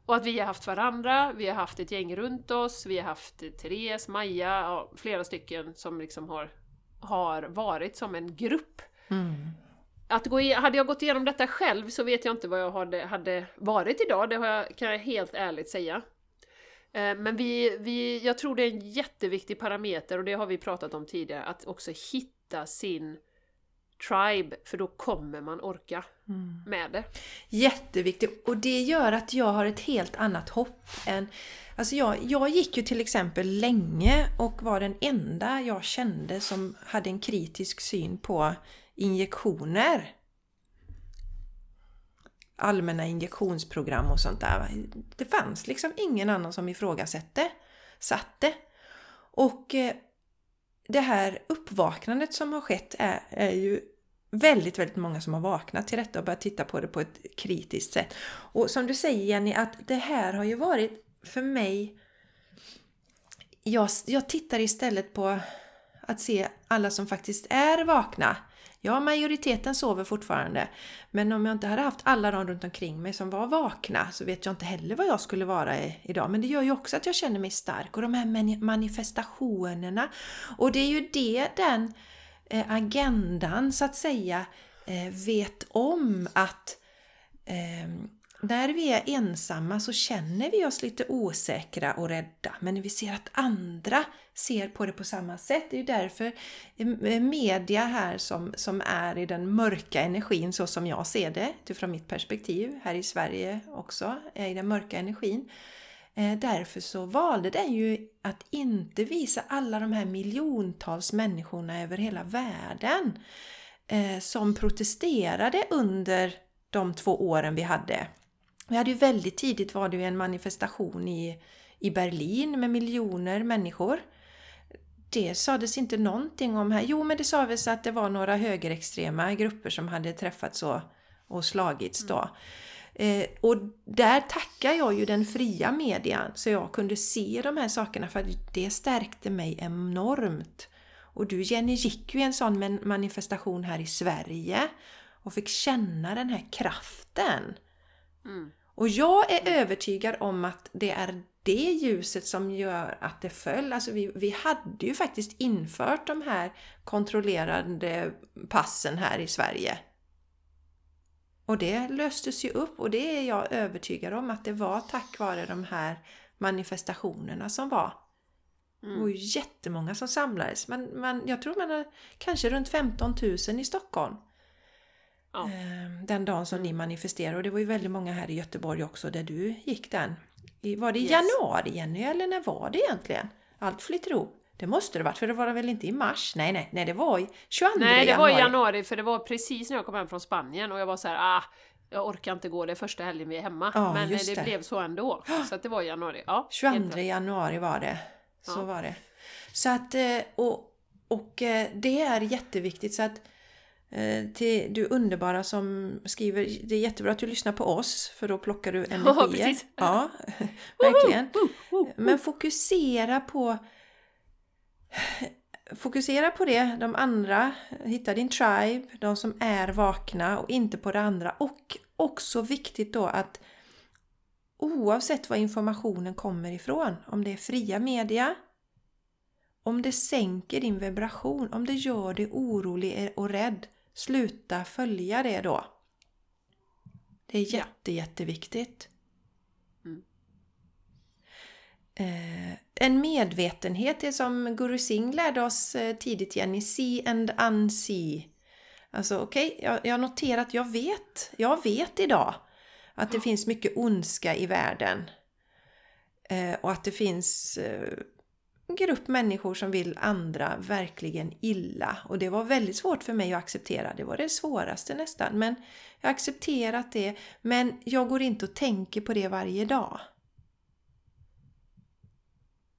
[SPEAKER 2] Och att vi har haft varandra, vi har haft ett gäng runt oss, vi har haft Therese, Maja, ja, flera stycken som liksom har, har varit som en grupp. Att gå i, hade jag gått igenom detta själv så vet jag inte vad jag hade, hade varit idag, det jag, kan jag helt ärligt säga. Eh, Men vi, vi, jag tror det är en jätteviktig parameter och det har vi pratat om tidigare, att också hitta sin tribe, för då kommer man orka med det.
[SPEAKER 1] Jätteviktigt och det gör att jag har ett helt annat hopp än... Alltså jag, jag gick ju till exempel länge och var den enda jag kände som hade en kritisk syn på injektioner. Allmänna injektionsprogram och sånt där. Det fanns liksom ingen annan som ifrågasatte. Satte. Och eh, det här uppvaknandet som har skett är, är ju väldigt, väldigt många som har vaknat till detta och börjat titta på det på ett kritiskt sätt. Och som du säger Jenny, att det här har ju varit för mig... Jag, jag tittar istället på att se alla som faktiskt är vakna. Ja, majoriteten sover fortfarande. Men om jag inte hade haft alla de runt omkring mig som var vakna så vet jag inte heller vad jag skulle vara i, idag. Men det gör ju också att jag känner mig stark. Och de här manifestationerna. Och det är ju det den eh, agendan så att säga eh, vet om att eh, när vi är ensamma så känner vi oss lite osäkra och rädda. Men när vi ser att andra ser på det på samma sätt, det är ju därför mm, eh, media här som, som är i den mörka energin så som jag ser det, utifrån mitt perspektiv, här i Sverige också, är i den mörka energin. Eh, därför så valde den ju att inte visa alla de här miljontals människorna över hela världen eh, som protesterade under de två åren vi hade. Vi hade ju väldigt tidigt var det ju en manifestation i, i Berlin med miljoner människor. Det sades inte någonting om här. Jo, men det sades att det var några högerextrema grupper som hade träffats och, och slagits då. Eh, och där tackar jag ju den fria median så jag kunde se de här sakerna för det stärkte mig enormt. Och du Jenny gick ju i en sån manifestation här i Sverige och fick känna den här kraften.
[SPEAKER 2] Mm.
[SPEAKER 1] Och jag är övertygad om att det är det ljuset som gör att det föll. Alltså vi, vi hade ju faktiskt infört de här kontrollerande passen här i Sverige. Och det löstes ju upp och det är jag övertygad om att det var tack vare de här manifestationerna som var. Det var ju jättemånga som samlades. Men, man, jag tror man har kanske runt 15 000 i Stockholm.
[SPEAKER 2] Ja.
[SPEAKER 1] Eh, Den dagen som ni manifesterade. Och det var ju väldigt många här i Göteborg också där du gick den. Var det i
[SPEAKER 2] Yes.
[SPEAKER 1] januari Jenny eller när var det egentligen? Allt flyter ihop. Det måste det varit för det var det väl inte i mars? Nej, nej, nej det var i 22
[SPEAKER 2] Nej, det var
[SPEAKER 1] januari.
[SPEAKER 2] i januari, för det var precis när jag kom hem från Spanien och jag var så här, ah, jag orkar inte gå, det är första helgen vi är hemma.
[SPEAKER 1] Ja,
[SPEAKER 2] Men eh, det,
[SPEAKER 1] det.
[SPEAKER 2] blev så ändå. Så att det var i januari. Ja, helt
[SPEAKER 1] 22
[SPEAKER 2] rätt.
[SPEAKER 1] januari var det. Så
[SPEAKER 2] Ja.
[SPEAKER 1] var det. Så att, eh, och, och eh, det är jätteviktigt så att till du underbara som skriver, det är jättebra att du lyssnar på oss för då plockar du energier.
[SPEAKER 2] precis.
[SPEAKER 1] Ja, verkligen. Men fokusera på Fokusera på det, de andra, hitta din tribe, de som är vakna och inte på det andra. Och också viktigt då att oavsett var informationen kommer ifrån, om det är fria media, om det sänker din vibration, om det gör dig orolig och rädd, sluta följa det då. Det är
[SPEAKER 2] Ja.
[SPEAKER 1] jätte, jätteviktigt.
[SPEAKER 2] Mm.
[SPEAKER 1] Eh, en medvetenhet, det som Guru Singh lärde oss eh, tidigt Jenny, see and unsee. Alltså okej, jag, jag har noterat, jag vet, jag vet idag Att det finns mycket ondska i världen. Eh, och att det finns eh, grupp människor som vill andra verkligen illa. Och det var väldigt svårt för mig att acceptera. Det var det svåraste nästan. Men jag har accepterat det. Men jag går inte och tänker på det varje dag.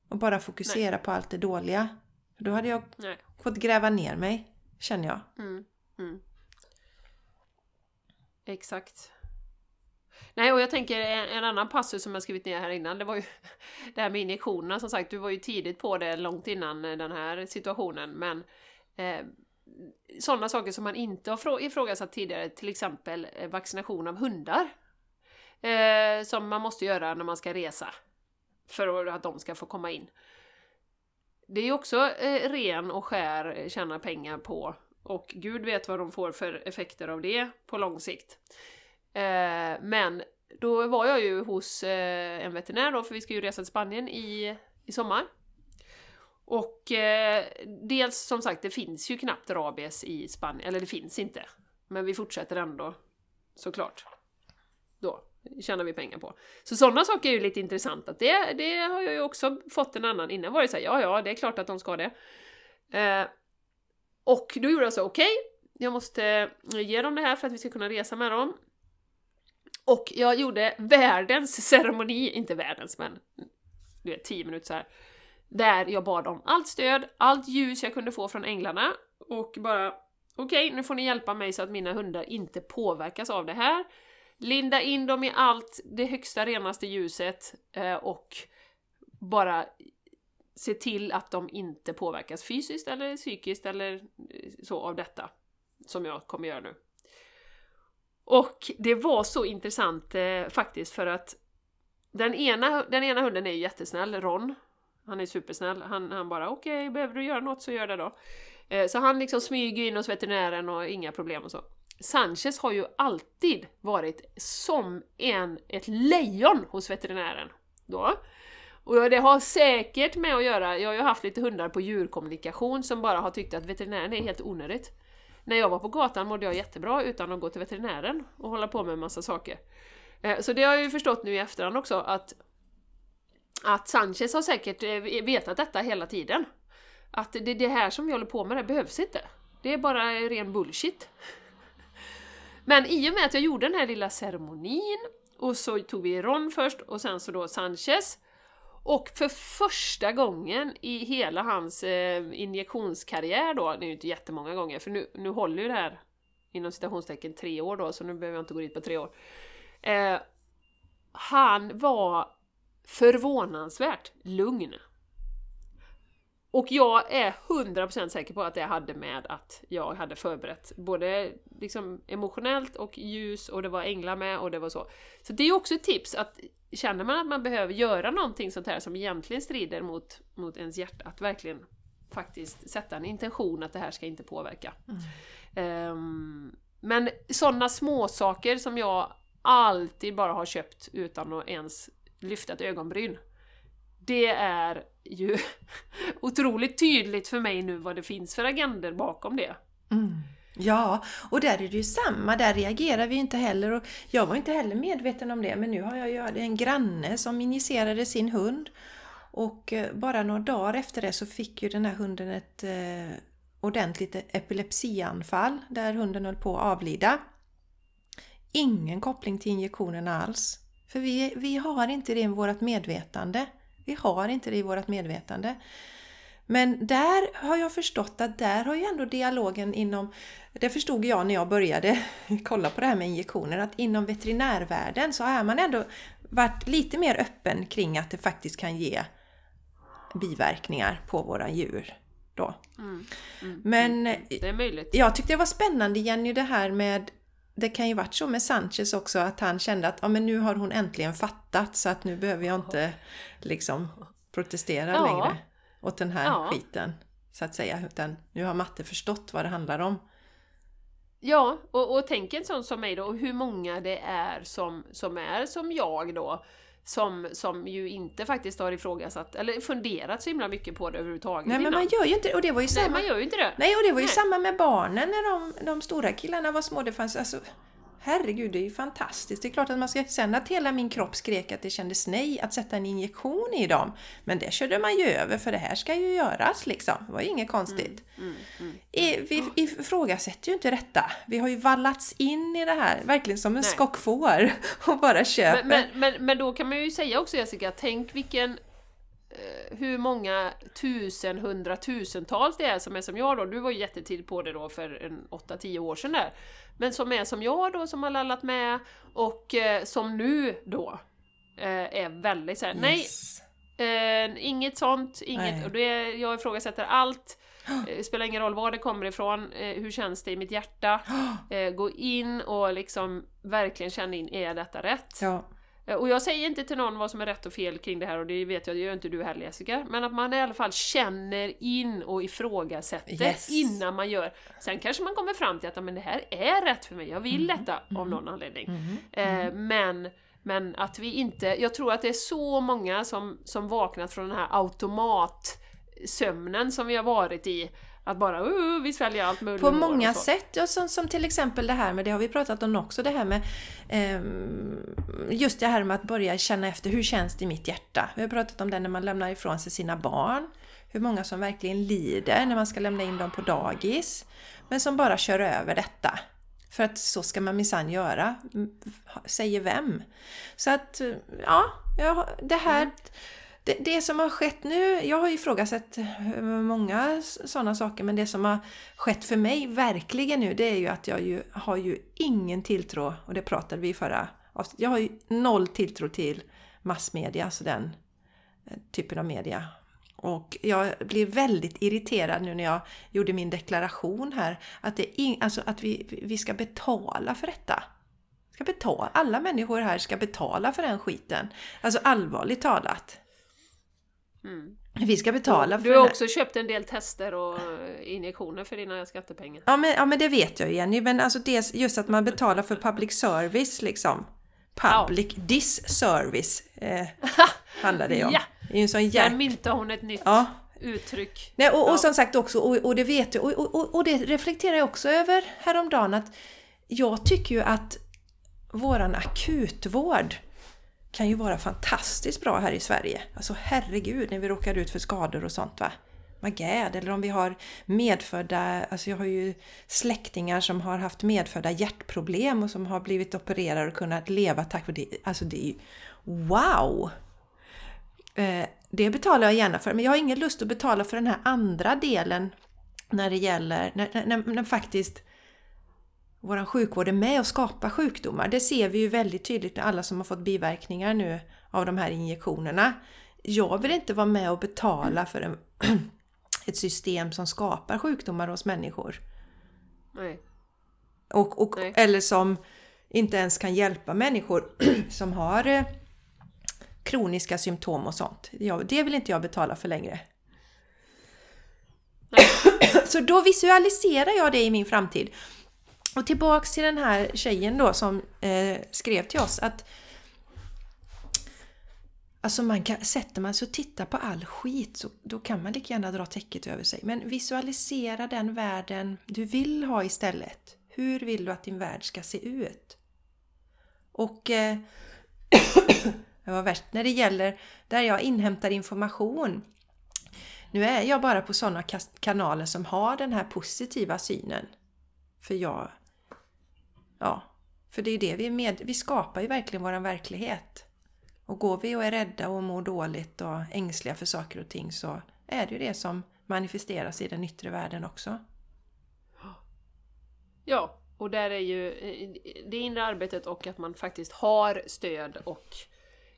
[SPEAKER 1] Och bara fokusera Nej. på allt det dåliga. För då hade jag Nej. fått gräva ner mig, känner jag.
[SPEAKER 2] Mm. Mm. Exakt. Nej, och jag tänker en, en, annan passus som jag skrivit ner här innan, det var ju det här med injektionerna som sagt, du var ju tidigt på det långt innan eh, den här situationen, men eh, sådana saker som man inte har ifrågasatt tidigare, till exempel eh, vaccination av hundar, eh, som man måste göra när man ska resa, för att de ska få komma in. Det är ju också eh, ren och skär eh, tjäna pengar på, och gud vet vad de får för effekter av det på lång sikt. Eh, men då var jag ju hos eh, en veterinär då, för vi ska ju resa till Spanien i, i sommar. Och eh, dels som sagt, det finns ju knappt rabies i Spanien, eller det finns inte. Men vi fortsätter ändå, såklart. Då tjänar vi pengar på. Så sådana saker är ju lite intressant, att det, det har jag ju också fått en annan. Innan var det såhär, ja ja, det är klart att de ska det. Eh, och då gjorde jag så, okej, okay, jag måste ge dem det här för att vi ska kunna resa med dem. Och jag gjorde världens ceremoni, inte världens men du vet, 10 minuter så här. Där jag bad om allt stöd, allt ljus jag kunde få från änglarna och bara okej, okay, nu får ni hjälpa mig så att mina hundar inte påverkas av det här. Linda in dem i allt det högsta, renaste ljuset eh, och bara se till att de inte påverkas fysiskt eller psykiskt eller eh, så av detta. Som jag kommer göra nu. Och det var så intressant eh, faktiskt för att den ena, den ena hunden är ju jättesnäll, Ron. Han är supersnäll. Han, han bara okej, okay, behöver du göra något så gör det då. Eh, så han liksom smyger in hos veterinären och inga problem och så. Sanchez har ju alltid varit som en, ett lejon hos veterinären. Då. Och det har säkert med att göra, jag har ju haft lite hundar på djurkommunikation som bara har tyckt att veterinären är helt onödigt. När jag var på gatan mådde jag jättebra utan att gå till veterinären och hålla på med en massa saker. Eh, så det har jag ju förstått nu i efterhand också att att Sanchez har säkert eh, vetat detta hela tiden. Att det, det här som vi håller på med, det behövs inte. Det är bara ren bullshit. Men i och med att jag gjorde den här lilla ceremonin och så tog vi Ron först och sen så då Sanchez och för första gången i hela hans eh, injektionskarriär då, det är ju inte jättemånga gånger, för nu, nu håller ju det här inom citationstecken tre år då, så nu behöver jag inte gå dit på tre år. Eh, han var förvånansvärt lugn. Och jag är 100% säker på att det hade med att jag hade förberett både liksom emotionellt och ljus och det var änglar med och det var så. Så det är också ett tips att känner man att man behöver göra någonting sånt här som egentligen strider mot, mot ens hjärta, att verkligen faktiskt sätta en intention att det här ska inte påverka. Mm. Um, men sådana små saker som jag alltid bara har köpt utan att ens lyfta ett ögonbryn. Det är ju otroligt tydligt för mig nu vad det finns för agender bakom det.
[SPEAKER 1] Mm. Ja, och där är det ju samma. Där reagerar vi inte heller. Och jag var inte heller medveten om det, men nu har jag ju en granne som injicerade sin hund. Och eh, bara några dagar efter det så fick ju den här hunden ett eh, ordentligt epilepsianfall där hunden höll på att avlida. Ingen koppling till injektionen alls. För vi, vi har inte det i vårt medvetande. Vi har inte det i vårt medvetande. Men där har jag förstått att där har ju ändå dialogen inom, det förstod jag när jag började kolla på det här med injektioner, att inom veterinärvärlden så har man ändå varit lite mer öppen kring att det faktiskt kan ge biverkningar på våra djur. Då. Mm, mm, Men
[SPEAKER 2] mm,
[SPEAKER 1] jag tyckte det var spännande Jenny det här med det kan ju varit så med Sanchez också att han kände att ja, men nu har hon äntligen fattat så att nu behöver jag inte liksom protestera ja. längre åt den här ja. skiten. Så att säga. Utan nu har matte förstått vad det handlar om.
[SPEAKER 2] Ja, och, och tänk en sån som mig då, och hur många det är som, som är som jag då. Som, som ju inte faktiskt har ifrågasatt, eller funderat så himla mycket på det överhuvudtaget
[SPEAKER 1] Nej men man gör ju inte det, och det var ju samma...
[SPEAKER 2] Nej, man gör ju inte det.
[SPEAKER 1] Nej, och det var ju Nej. samma med barnen när de, de stora killarna var små. Det fanns alltså herregud, det är ju fantastiskt. Det är klart att man ska... Sen att hela min kropp skrek att det kändes nej att sätta en injektion i dem. Men det körde man ju över för det här ska ju göras liksom. Det var ju inget konstigt.
[SPEAKER 2] Mm, mm.
[SPEAKER 1] I- Vi ifrågasätter ju inte detta. Vi har ju vallats in i det här, verkligen som en skockfår och bara köper.
[SPEAKER 2] Men, men, men, men då kan man ju säga också Jessica, tänk vilken hur många tusen, hundratusentals det är som är som jag då. Du var ju jättetidigt på det då för en 8-10 år sedan där. Men som är som jag då, som har lallat med och eh, som nu då eh, är väldigt såhär, nej,
[SPEAKER 1] Yes.
[SPEAKER 2] Eh, inget sånt, inget,
[SPEAKER 1] Nej.
[SPEAKER 2] och det, jag ifrågasätter allt. Eh, spelar ingen roll var det kommer ifrån, eh, hur känns det i mitt hjärta? Eh, gå in och liksom verkligen känna in, är detta rätt?
[SPEAKER 1] Ja.
[SPEAKER 2] Eh, och jag säger inte till någon vad som är rätt och fel kring det här och det vet jag, det gör inte du heller Jessica. Men att man i alla fall känner in och ifrågasätter
[SPEAKER 1] Yes.
[SPEAKER 2] innan man gör. Sen kanske man kommer fram till att "Ja, men det här är rätt för mig, jag vill
[SPEAKER 1] Mm.
[SPEAKER 2] detta av någon anledning.
[SPEAKER 1] Mhm.
[SPEAKER 2] Eh, men, men att vi inte, jag tror att det är så många som, som vaknat från den här automatsömnen som vi har varit i. Att bara uh, vi sväljer allt möjligt.
[SPEAKER 1] På många sätt, ja, som, som till exempel det här med, det har vi pratat om också, det här med ehm, just det här med att börja känna efter, hur känns det i mitt hjärta? Vi har pratat om det när man lämnar ifrån sig sina barn, hur många som verkligen lider när man ska lämna in dem på dagis, men som bara kör över detta. För att så ska man minsann göra, Mm, säger vem? Så att, ja, ja det här det, det som har skett nu, jag har ju ifrågasatt eh, många sådana saker, men det som har skett för mig verkligen nu, det är ju att jag ju, har ju ingen tilltro, och det pratade vi i förra avsnittet, jag har ju noll tilltro till massmedia, alltså den eh, typen av media. Och jag blir väldigt irriterad nu när jag gjorde min deklaration här, att, det in, alltså att vi, vi ska betala för detta. Ska betala, alla människor här ska betala för den skiten. Alltså allvarligt talat.
[SPEAKER 2] Mm.
[SPEAKER 1] Vi ska betala för
[SPEAKER 2] Du har också köpt en del tester och injektioner för dina skattepengar.
[SPEAKER 1] Ja men, ja men det vet jag ju Jenny, men alltså det, just att man betalar för public service liksom. Public disservice eh, handlar det om.
[SPEAKER 2] Ja.
[SPEAKER 1] Det är ju en sån
[SPEAKER 2] Där
[SPEAKER 1] jäk...
[SPEAKER 2] myntar hon ett nytt
[SPEAKER 1] Ja.
[SPEAKER 2] uttryck.
[SPEAKER 1] Nej, och, och
[SPEAKER 2] Ja.
[SPEAKER 1] som sagt också, och, och det vet jag, och, och, och- och det reflekterar jag också över häromdagen att jag tycker ju att våran akutvård kan ju vara fantastiskt bra här i Sverige. Alltså herregud när vi råkar ut för skador och sånt va. Magad, eller om vi har medfödda, alltså jag har ju släktingar som har haft medfödda hjärtproblem och som har blivit opererade och kunnat leva tack vare det. Alltså det är ju wow! Eh, det betalar jag gärna för, men jag har ingen lust att betala för den här andra delen när det gäller, när, när, när, när faktiskt vår sjukvård är med och skapar sjukdomar. Det ser vi ju väldigt tydligt med alla som har fått biverkningar nu av de här injektionerna. Jag vill inte vara med och betala för en, ett system som skapar sjukdomar hos människor.
[SPEAKER 2] Nej.
[SPEAKER 1] Och, och,
[SPEAKER 2] Nej.
[SPEAKER 1] eller som inte ens kan hjälpa människor som har eh, kroniska symptom och sånt. Det vill inte jag betala för längre.
[SPEAKER 2] Nej.
[SPEAKER 1] Så då visualiserar jag det i min framtid. Och tillbaks till den här tjejen då som eh, skrev till oss att Alltså man kan, sätter man sig och tittar på all skit så då kan man lika gärna dra täcket över sig. Men visualisera den världen du vill ha istället. Hur vill du att din värld ska se ut? Och eh, det var värst när det gäller där jag inhämtar information. Nu är jag bara på sådana kanaler som har den här positiva synen. För jag... Ja, för det är ju det vi är med... Vi skapar ju verkligen våran verklighet. Och går vi och är rädda och mår dåligt och ängsliga för saker och ting så är det ju det som manifesteras i den yttre världen också.
[SPEAKER 2] Ja, och där är ju eh, det inre arbetet och att man faktiskt har stöd och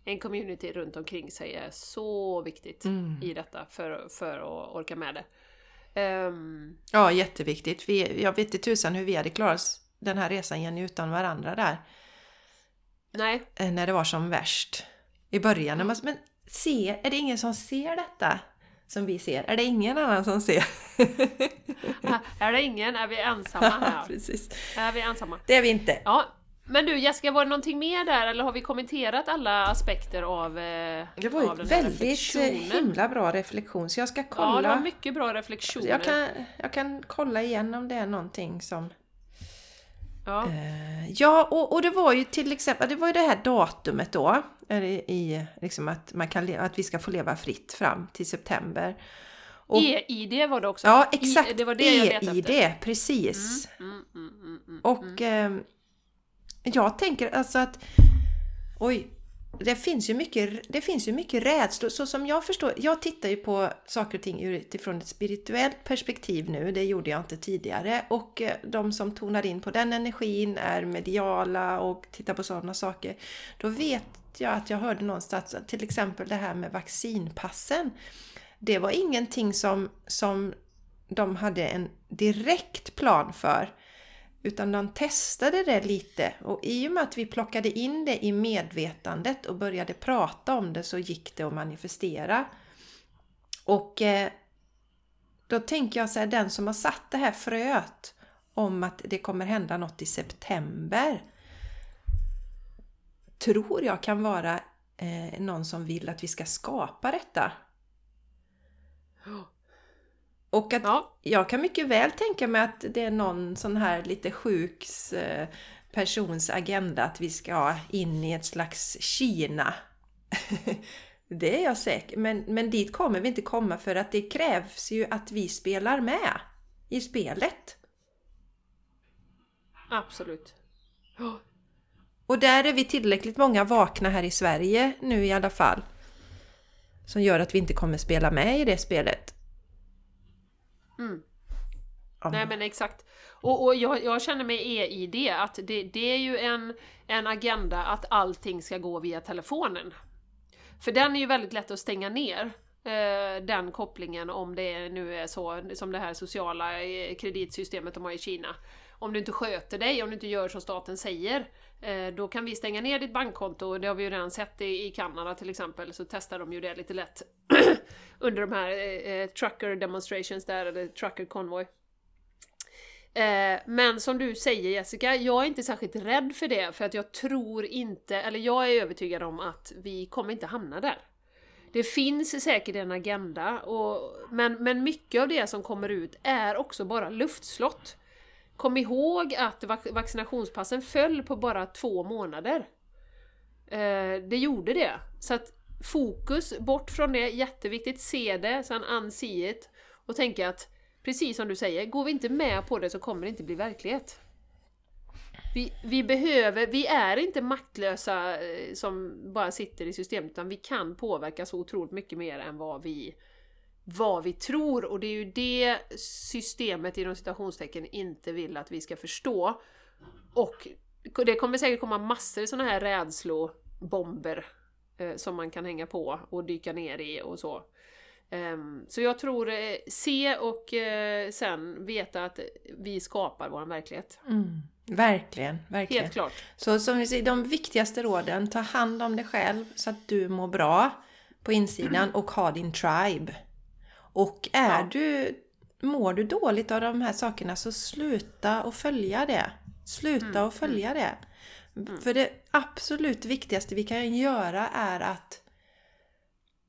[SPEAKER 2] en community runt omkring sig är så viktigt
[SPEAKER 1] Mm.
[SPEAKER 2] i detta för, för att orka med det. Ehm,
[SPEAKER 1] Ja, jätteviktigt. Vi, jag vet inte tusan hur vi hade klarat oss den här resan Jenny utan varandra där.
[SPEAKER 2] nej,
[SPEAKER 1] eh, när det var som värst. I början. Man, men se, är det ingen som ser detta? Som vi ser? Är det ingen annan som ser?
[SPEAKER 2] här är det ingen, är vi ensamma här?
[SPEAKER 1] Precis.
[SPEAKER 2] Är vi ensamma?
[SPEAKER 1] Det är vi inte.
[SPEAKER 2] Ja, men du Jessica, var det någonting mer där eller har vi kommenterat alla aspekter av, eh,
[SPEAKER 1] Det var ju
[SPEAKER 2] av
[SPEAKER 1] väldigt eh, himla bra reflektion så jag ska
[SPEAKER 2] Ja, det var
[SPEAKER 1] kolla.
[SPEAKER 2] mycket bra reflektioner.
[SPEAKER 1] jag, kan, jag kan kolla igen om det är någonting som...
[SPEAKER 2] Ja.
[SPEAKER 1] Eh, ja, och, och det var ju till exempel det var ju det här datumet då. I, liksom att, man kan, att vi ska få leva fritt fram till september.
[SPEAKER 2] E-ID var det också.
[SPEAKER 1] ja, exakt.
[SPEAKER 2] I, det var det
[SPEAKER 1] EID,
[SPEAKER 2] efter.
[SPEAKER 1] precis.
[SPEAKER 2] Mm, mm, mm, mm.
[SPEAKER 1] Och eh, jag tänker alltså att oj, det finns ju mycket, det finns ju mycket rädslor. Så som jag förstår, jag tittar ju på saker och ting utifrån ett spirituellt perspektiv nu. Det gjorde jag inte tidigare. Och eh, de som tonar in på den energin är mediala och tittar på sådana saker. Då vet jag att jag hörde någonstans till exempel det här med vaccinpassen. Det var ingenting som, som de hade en direkt plan för. Utan de testade det lite och i och med att vi plockade in det i medvetandet och började prata om det så gick det att manifestera. Och eh, då tänker jag så här, den som har satt det här fröet om att det kommer hända något i september tror jag kan vara eh, någon som vill att vi ska skapa detta. Och att
[SPEAKER 2] Ja.
[SPEAKER 1] jag kan mycket väl tänka mig att det är någon sån här lite sjuks eh, persons agenda att vi ska in i ett slags Kina. det är jag säker men, men dit kommer vi inte komma för att det krävs ju att vi spelar med i spelet.
[SPEAKER 2] Absolut.
[SPEAKER 1] Och där är vi tillräckligt många vakna här i Sverige nu i alla fall. Som gör att vi inte kommer spela med i det spelet.
[SPEAKER 2] Mm.
[SPEAKER 1] Ja.
[SPEAKER 2] Nej men exakt. Och, och jag, jag känner med e-id att det, det är ju en, en agenda att allting ska gå via telefonen. För den är ju väldigt lätt att stänga ner. eh, Den kopplingen om det nu är så som det här sociala eh, kreditsystemet de har i Kina. Om du inte sköter dig, om du inte gör som staten säger, eh, då kan vi stänga ner ditt bankkonto. Det har vi ju redan sett i, i Kanada till exempel, så testar de ju det lite lätt under de här eh, eh, trucker demonstrations där, eller trucker convoy. Eh, men som du säger Jessica, jag är inte särskilt rädd för det, för att jag tror inte, eller jag är övertygad om att vi kommer inte hamna där. Det finns säkert en agenda, och, men, men mycket av det som kommer ut är också bara luftslott. Kom ihåg att vaccinationspassen föll på bara två månader. Eh, det gjorde det. Så att fokus bort från det, jätteviktigt. Se det, sen unsee it. Och tänka att, precis som du säger, går vi inte med på det så kommer det inte bli verklighet. Vi, vi behöver, vi är inte maktlösa eh, som bara sitter i systemet, utan vi kan påverka så otroligt mycket mer än vad vi, vad vi tror. Och det är ju det systemet inom citationstecken inte vill att vi ska förstå. Och det kommer säkert komma massor sådana här rädslobomber eh, som man kan hänga på och dyka ner i och så. Ehm, så jag tror, eh, se och eh, sen veta att vi skapar vår verklighet.
[SPEAKER 1] Mm. Verkligen, verkligen.
[SPEAKER 2] Helt klart.
[SPEAKER 1] Så som vi säger, de viktigaste råden, ta hand om dig själv så att du mår bra på insidan och ha din tribe. Och är
[SPEAKER 2] Ja.
[SPEAKER 1] du, mår du dåligt av de här sakerna så sluta och följa det. Sluta
[SPEAKER 2] Mm,
[SPEAKER 1] och följa det. För det absolut viktigaste vi kan göra är att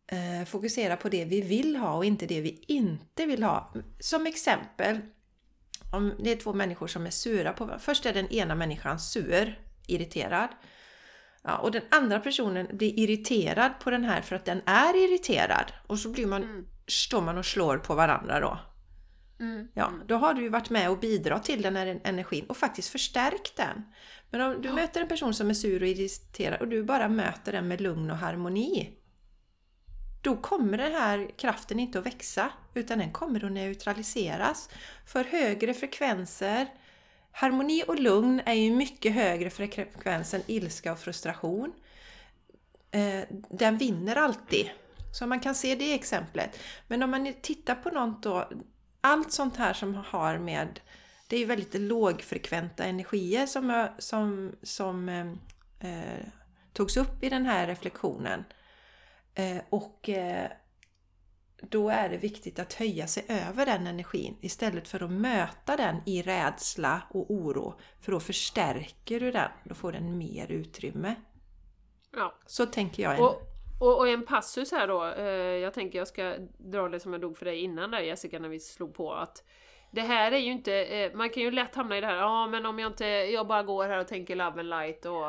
[SPEAKER 1] eh, fokusera på det vi vill ha och inte det vi inte vill ha. Som exempel, om det är två människor som är sura på varandra. Först är den ena människan sur, irriterad. Ja, och den andra personen blir irriterad på den här för att den är irriterad. Och så blir man,
[SPEAKER 2] Mm.
[SPEAKER 1] står man och slår på varandra då.
[SPEAKER 2] Mm.
[SPEAKER 1] Ja, då har du ju varit med och bidragit till den här energin och faktiskt förstärkt den. Men om du möter en person som är sur och irriterad och du bara möter den med lugn och harmoni. Då kommer den här kraften inte att växa utan den kommer att neutraliseras. För högre frekvenser, harmoni och lugn är ju mycket högre frekvens än ilska och frustration. Eh, Den vinner alltid. Så man kan se det exemplet. Men om man tittar på något då, allt sånt här som har med det är ju väldigt lågfrekventa energier som, jag- som, som eh, eh, togs upp i den här reflektionen. Eh, och eh, då är det viktigt att höja sig över den energin istället för att möta den i rädsla och oro. För då förstärker du den, då får den mer utrymme.
[SPEAKER 2] Ja.
[SPEAKER 1] Så tänker jag.
[SPEAKER 2] Och, och, och en passus här då, eh, jag tänker jag ska dra det som jag drog för dig innan där Jessica när vi slog på att det här är ju inte, eh, man kan ju lätt hamna i det här, ja men om jag inte, jag bara går här och tänker love and light och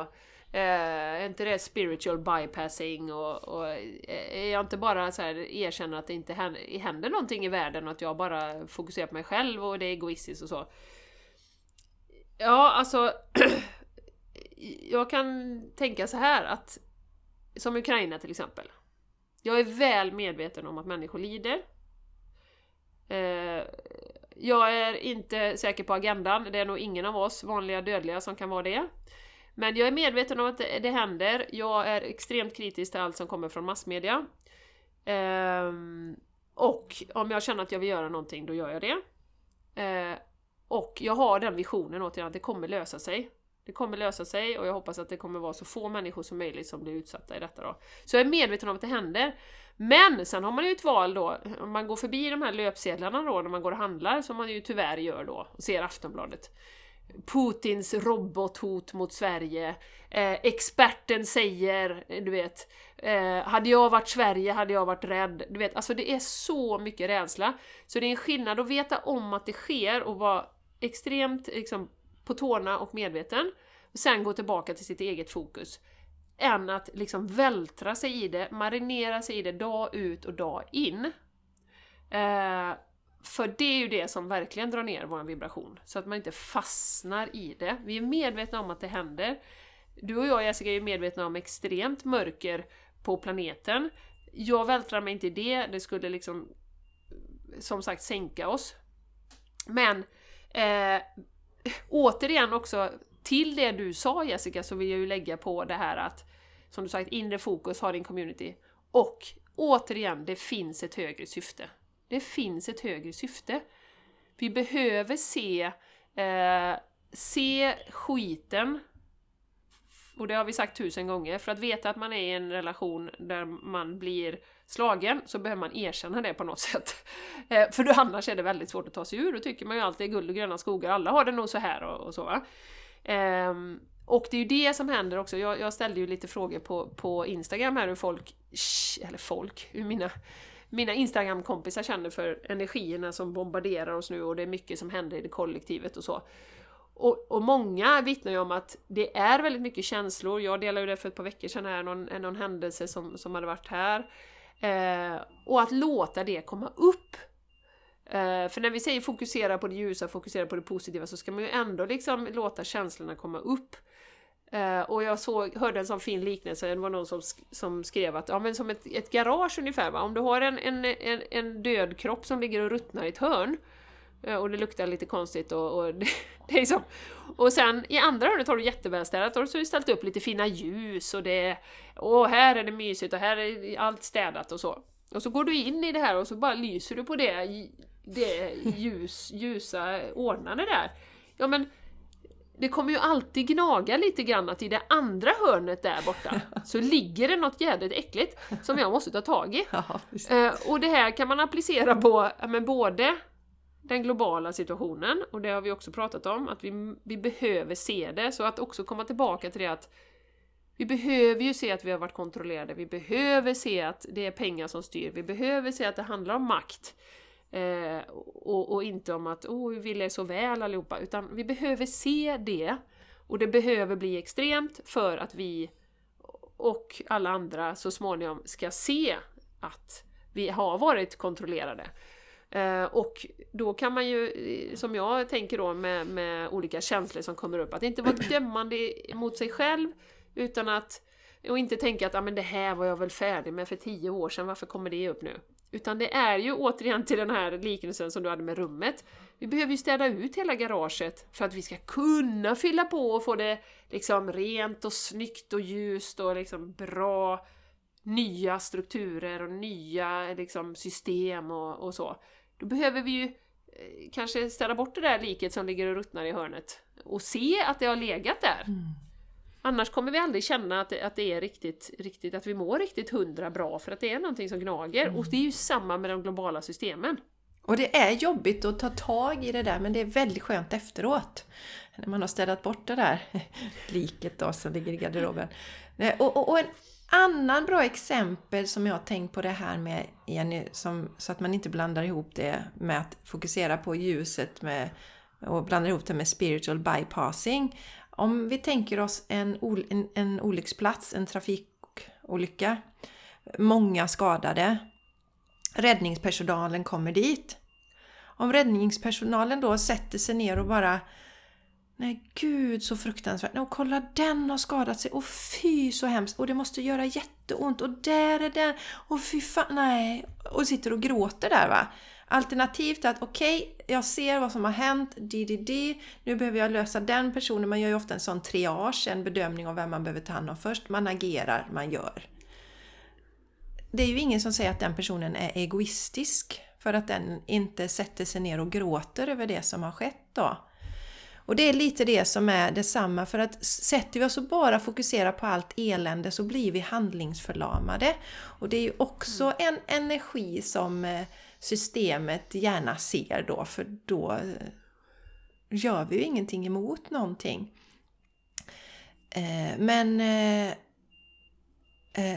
[SPEAKER 2] eh, är inte det spiritual bypassing och, och eh, är jag inte bara så här, erkänner att det inte händer, händer någonting i världen och att jag bara fokuserar på mig själv och det är egoistiskt och så. Ja, alltså jag kan tänka så här att som Ukraina till exempel. Jag är väl medveten om att människor lider. Eh, jag är inte säker på agendan, det är nog ingen av oss vanliga dödliga som kan vara det. Men jag är medveten om att det, det händer. Jag är extremt kritisk till allt som kommer från massmedia. Ehm, och om jag känner att jag vill göra någonting, då gör jag det. Ehm, och jag har den visionen återigen att det kommer lösa sig. Det kommer lösa sig och jag hoppas att det kommer vara så få människor som möjligt som blir utsatta i detta då. Så jag är medveten om att det händer. Men sen har man ju ett val då, om man går förbi de här löpsedlarna då när man går och handlar, som man ju tyvärr gör då, och ser Aftonbladet. Putins robothot mot Sverige. Eh, experten säger, eh, du vet, eh, hade jag varit Sverige hade jag varit rädd. Du vet, alltså det är så mycket rädsla. Så det är en skillnad att veta om att det sker och vara extremt liksom, på tårna och medveten. Och sen gå tillbaka till sitt eget fokus. Än att liksom vältra sig i det, marinera sig i det dag ut och dag in. Eh, för det är ju det som verkligen drar ner vår vibration, så att man inte fastnar i det. Vi är medvetna om att det händer. Du och jag Jessica är medvetna om extremt mörker på planeten. Jag vältrar mig inte i det, det skulle liksom som sagt sänka oss. Men eh, återigen också, till det du sa Jessica, så vill jag ju lägga på det här att, som du sagt, inre fokus har din community. Och återigen, det finns ett högre syfte. Det finns ett högre syfte. Vi behöver se, eh, se skiten, och det har vi sagt tusen gånger, för att veta att man är i en relation där man blir slagen så behöver man erkänna det på något sätt. Eh, för annars är det väldigt svårt att ta sig ur, då tycker man ju alltid guld och gröna skogar, alla har det nog så här och, och så. Va? Um, och det är ju det som händer också, jag, jag, ställde ju lite frågor på, på Instagram här hur folk, eller folk, hur mina mina Instagram-kompisar känner för energierna som bombarderar oss nu och det är mycket som händer i det kollektivet och så. Och, och många vittnar ju om att det är väldigt mycket känslor. Jag delade ju det för ett par veckor sedan här, någon, någon händelse som, som hade varit här. Eh, och att låta det komma upp. Eh, för när vi säger fokusera på det ljusa, fokusera på det positiva, så ska man ju ändå liksom låta känslorna komma upp. Uh, och jag såg, hörde en sån fin liknelse, det var någon som, som skrev att ja, men som ett, ett garage ungefär, va? om du har en, en, en, en död kropp som ligger och ruttnar i ett hörn uh, och det luktar lite konstigt och, och det, det, är liksom, och sen i andra hörnet har du jättevälstädat och så har du ställt upp lite fina ljus och det och här är det mysigt och här är allt städat och så. Och så går du in i det här och så bara lyser du på det, det ljus, ljusa ordnande där. Ja men det kommer ju alltid gnaga lite grann att i det andra hörnet där borta så ligger det något jädrigt äckligt som jag måste ta tag i. Ja, eh, och det här kan man applicera på men både den globala situationen, och det har vi också pratat om, att vi, vi behöver se det, så att också komma tillbaka till det att vi behöver ju se att vi har varit kontrollerade, vi behöver se att det är pengar som styr, vi behöver se att det handlar om makt. Eh, och, och, inte om att oh, vi vill er så väl allihopa, utan vi behöver se det. Och det behöver bli extremt för att vi och alla andra så småningom ska se att vi har varit kontrollerade. Eh, och då kan man ju, som jag tänker då med, med olika känslor som kommer upp, att inte vara dömande mot sig själv, utan att och inte tänka att ah, men det här var jag väl färdig med för tio år sedan, varför kommer det upp nu? Utan det är ju återigen till den här liknelsen som du hade med rummet. Vi behöver ju städa ut hela garaget för att vi ska kunna fylla på och få det liksom rent och snyggt och ljust och liksom bra nya strukturer och nya liksom system och, och så. Då behöver vi ju eh, kanske städa bort det där liket som ligger och ruttnar i hörnet och se att det har legat där. Mm. Annars kommer vi aldrig känna att det, att det är riktigt, riktigt, att vi mår riktigt hundra bra för att det är någonting som gnager. Mm. Och det är ju samma med de globala systemen.
[SPEAKER 1] Och det är jobbigt att ta tag i det där men det är väldigt skönt efteråt. När man har städat bort det där liket då som ligger i garderoben. Och, och, och en annan bra exempel som jag har tänkt på det här med, Jenny, som, så att man inte blandar ihop det med att fokusera på ljuset med, och blandar ihop det med spiritual bypassing. Om vi tänker oss en, en, en olycksplats, en trafikolycka, många skadade, räddningspersonalen kommer dit. Om räddningspersonalen då sätter sig ner och bara Nej gud så fruktansvärt. Och kolla den har skadat sig. Och fy så hemskt. Och det måste göra jätteont. Och där är den. Och fy fan. Nej. Och sitter och gråter där va. Alternativt att okej, okay, jag ser vad som har hänt. DDD. Nu behöver jag lösa den personen. Man gör ju ofta en sån triage. En bedömning av vem man behöver ta hand om först. Man agerar, man gör. Det är ju ingen som säger att den personen är egoistisk. För att den inte sätter sig ner och gråter över det som har skett då. Och det är lite det som är detsamma för att sätter vi oss och bara fokuserar på allt elände så blir vi handlingsförlamade. Och det är ju också mm. en energi som eh, systemet gärna ser då för då eh, gör vi ju ingenting emot någonting. Eh, men eh,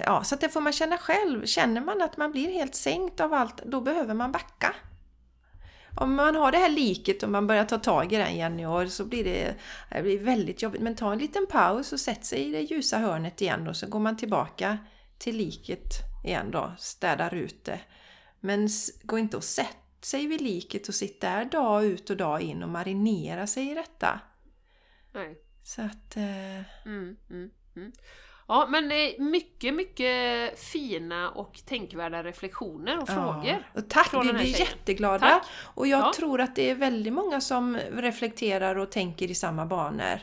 [SPEAKER 1] Ja, så det får man känna själv. Känner man att man blir helt sänkt av allt, då behöver man backa om man har det här liket och man börjar ta tag i den igen i år så blir det, det blir väldigt jobbigt. Men ta en liten paus och sätt sig i det ljusa hörnet igen och så går man tillbaka till liket igen då, städar ut det. Men gå inte och sätt sig vid liket och sitt där dag ut och dag in och marinera sig i detta.
[SPEAKER 2] Nej.
[SPEAKER 1] Så att... Eh...
[SPEAKER 2] Mm, mm, mm. Ja, men mycket, mycket fina och tänkvärda reflektioner och ja. frågor.
[SPEAKER 1] Och tack! Vi blir tjejen. jätteglada. Tack. Och jag ja. tror att det är väldigt många som reflekterar och tänker i samma banor.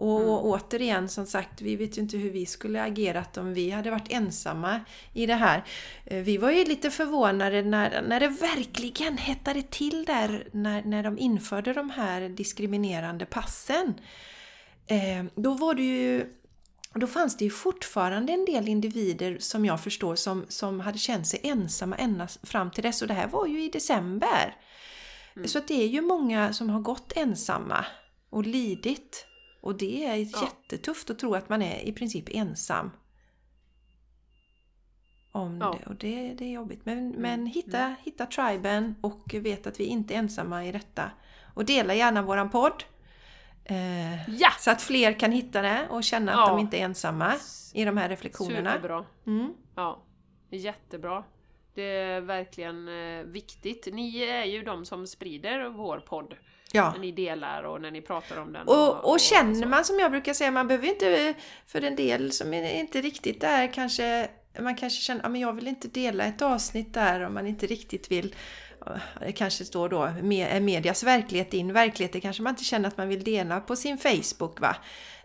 [SPEAKER 1] Och mm. återigen, som sagt, vi vet ju inte hur vi skulle agerat om vi hade varit ensamma i det här. Eh, vi var ju lite förvånade när, när det verkligen hettade till där när, när de införde de här diskriminerande passen. Eh, då var det ju och då fanns det ju fortfarande en del individer som jag förstår som, som hade känt sig ensamma ända fram till dess. Och det här var ju i december. Mm. Så att det är ju många som har gått ensamma och lidit. Och det är ja. jättetufft att tro att man är i princip ensam. Om ja. det. Och det, det är jobbigt. Men, mm. men hitta, mm. hitta triben och vet att vi inte är ensamma i detta. Och dela gärna våran podd. Eh, ja! Så att fler kan hitta det och känna att de inte är ensamma i de här reflektionerna.
[SPEAKER 2] Superbra! Mm. Ja, jättebra! Det är verkligen eh, viktigt. Ni är ju de som sprider vår podd. Ja. När ni delar och när ni pratar om den.
[SPEAKER 1] Och, och, och, och känner man som jag brukar säga, man behöver inte, för en del som inte riktigt är kanske, man kanske känner att jag vill inte dela ett avsnitt där om man inte riktigt vill det kanske står då medias verklighet, din verklighet, det kanske man inte känner att man vill dela på sin Facebook va.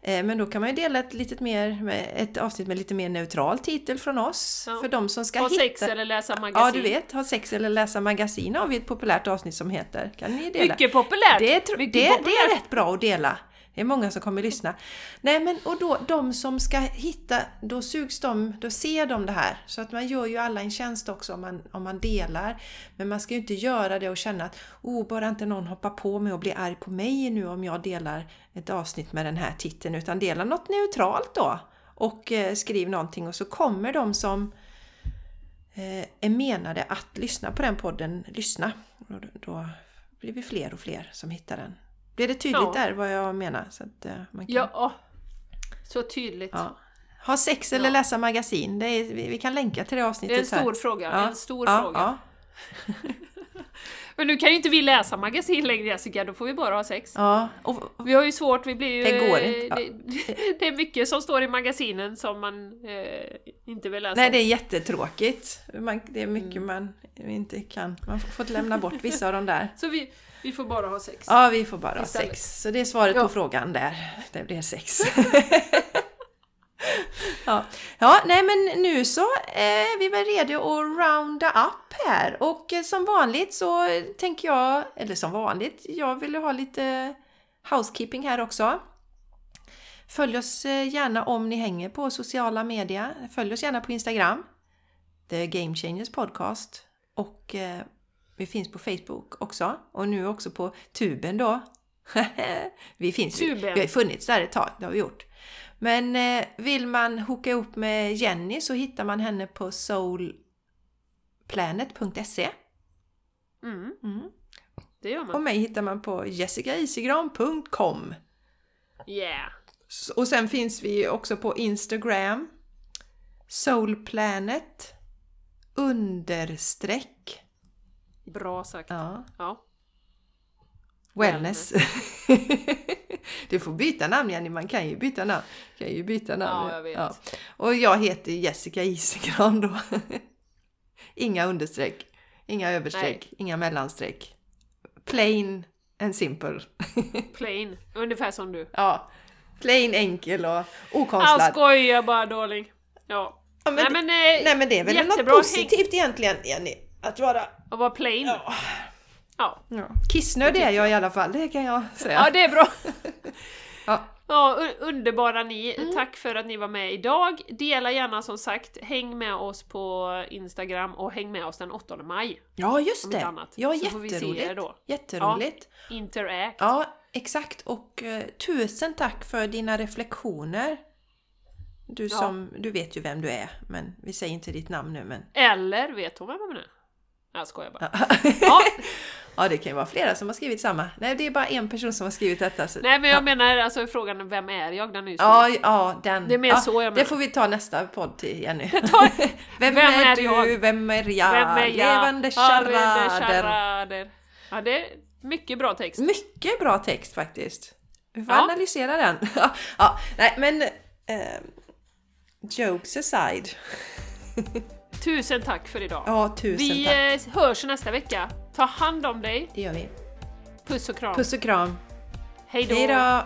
[SPEAKER 1] Eh, men då kan man ju dela ett, litet mer, ett avsnitt med lite mer neutral titel från oss. Ja. För de som ska
[SPEAKER 2] ha
[SPEAKER 1] hitta...
[SPEAKER 2] sex eller läsa magasin.
[SPEAKER 1] Ja, du vet. Ha sex eller läsa magasin har vi ett populärt avsnitt som heter. Kan ni dela?
[SPEAKER 2] Mycket populärt!
[SPEAKER 1] Det,
[SPEAKER 2] är,
[SPEAKER 1] Mycket det, populärt. det är rätt bra att dela. Det är många som kommer att lyssna. Nej men och då de som ska hitta, då sugs de, då ser de det här. Så att man gör ju alla en tjänst också om man, om man delar. Men man ska ju inte göra det och känna att oh, bara inte någon hoppar på mig och blir arg på mig nu om jag delar ett avsnitt med den här titeln. Utan dela något neutralt då. Och eh, skriv någonting och så kommer de som eh, är menade att lyssna på den podden lyssna. Och då, då blir vi fler och fler som hittar den. Blir det tydligt ja. där vad jag menar? Så att, uh, man kan...
[SPEAKER 2] Ja, så tydligt.
[SPEAKER 1] Ja. Ha sex eller ja. läsa magasin. Det är, vi, vi, kan länka till det avsnittet.
[SPEAKER 2] Det är en stor
[SPEAKER 1] här.
[SPEAKER 2] fråga. Ja. En stor fråga. Men nu kan ju inte vi läsa magasin längre Jessica, då får vi bara ha sex.
[SPEAKER 1] Ja,
[SPEAKER 2] och, vi har ju svårt, vi blir ju...
[SPEAKER 1] Det går inte.
[SPEAKER 2] Det, det, är mycket som står i magasinen som man eh, inte vill läsa.
[SPEAKER 1] Nej, det är jättetråkigt. Man, det är mycket mm. man inte kan. Man får fått lämna bort vissa av de där.
[SPEAKER 2] Så vi, vi får bara ha sex.
[SPEAKER 1] Ja, vi får bara Istället. ha sex. Så det är svaret ja. på frågan där. Det blir sex. ja. ja, nej men nu så är vi väl redo att rounda up här. Och eh, som vanligt så tänker jag, eller som vanligt, jag vill ha lite housekeeping här också. Följ oss eh, gärna om ni hänger på sociala medier. Följ oss gärna på Instagram. The Game Changers Podcast. Och eh, vi finns på Facebook också och nu också på tuben då. vi finns.
[SPEAKER 2] Tuben.
[SPEAKER 1] Vi har ju funnits där ett tag, det har vi gjort. Men eh, vill man hooka ihop med Jenny så hittar man henne på soulplanet.se.
[SPEAKER 2] Mm,
[SPEAKER 1] Mm.
[SPEAKER 2] det gör
[SPEAKER 1] Och
[SPEAKER 2] man.
[SPEAKER 1] mig hittar man på jessicaisigran.com.
[SPEAKER 2] Yeah!
[SPEAKER 1] Och sen finns vi också på Instagram. Soulplanet understreck
[SPEAKER 2] Bra sagt.
[SPEAKER 1] ja,
[SPEAKER 2] Ja.
[SPEAKER 1] wellness. du får byta namn Jenny, man kan ju byta namn. Kan ju byta namn.
[SPEAKER 2] Ja, jag vet.
[SPEAKER 1] Och jag heter Jessica Isigran då. inga understreck, inga överstreck, inga mellanstreck. Plain and simple.
[SPEAKER 2] Plain. Ungefär som du.
[SPEAKER 1] ja, plain, enkel och
[SPEAKER 2] Jag
[SPEAKER 1] okonstlad.
[SPEAKER 2] skojar bara darling. Ja.
[SPEAKER 1] Ja, men
[SPEAKER 2] nej, men, eh,
[SPEAKER 1] Nej men det är väl något positivt egentligen Jenny? Att vara...
[SPEAKER 2] Att vara plain.
[SPEAKER 1] Ja.
[SPEAKER 2] Ja.
[SPEAKER 1] Ja. Kissnödig är jag i alla fall, det kan jag säga.
[SPEAKER 2] Ja, det är bra.
[SPEAKER 1] Ja.
[SPEAKER 2] Ja, un- underbara ni.
[SPEAKER 1] Mm.
[SPEAKER 2] Tack för att ni var med idag. Dela gärna som sagt, häng med oss på Instagram och häng med oss den 8 maj.
[SPEAKER 1] Ja, just det.
[SPEAKER 2] annat.
[SPEAKER 1] Ja,
[SPEAKER 2] Så får vi se er
[SPEAKER 1] jätteroligt.
[SPEAKER 2] då.
[SPEAKER 1] Jätteroligt.
[SPEAKER 2] Interact.
[SPEAKER 1] Ja. exakt. Och eh, tusen tack för dina reflektioner. Du
[SPEAKER 2] Ja.
[SPEAKER 1] som, du vet ju vem du är, men vi säger inte ditt namn nu men...
[SPEAKER 2] Eller vet hon vem hon är? Jag skojar bara.
[SPEAKER 1] Ja.
[SPEAKER 2] Ja,
[SPEAKER 1] det kan ju vara flera som har skrivit samma. Nej, det är bara en person som har skrivit detta. Så...
[SPEAKER 2] nej men jag
[SPEAKER 1] ja.
[SPEAKER 2] menar alltså frågan vem är jag? Den är ju.
[SPEAKER 1] Ja, ja, den.
[SPEAKER 2] Det är mer
[SPEAKER 1] ja,
[SPEAKER 2] så jag
[SPEAKER 1] Det
[SPEAKER 2] menar.
[SPEAKER 1] får vi ta nästa podd till Jenny.
[SPEAKER 2] Vem
[SPEAKER 1] vem, är,
[SPEAKER 2] är
[SPEAKER 1] du?
[SPEAKER 2] jag?
[SPEAKER 1] Vem är jag?
[SPEAKER 2] Vem är jag?
[SPEAKER 1] Levande
[SPEAKER 2] charader. Ja, det är mycket bra text.
[SPEAKER 1] Mycket bra text faktiskt. Vi får
[SPEAKER 2] Ja.
[SPEAKER 1] analysera den. ja, nej men... Eh, jokes aside.
[SPEAKER 2] Tusen tack för idag.
[SPEAKER 1] Ja, tusen
[SPEAKER 2] Vi
[SPEAKER 1] tack.
[SPEAKER 2] eh, hörs nästa vecka. Ta hand om dig.
[SPEAKER 1] Det gör vi.
[SPEAKER 2] Puss och kram.
[SPEAKER 1] Puss och kram.
[SPEAKER 2] Hej då.
[SPEAKER 1] Hej då!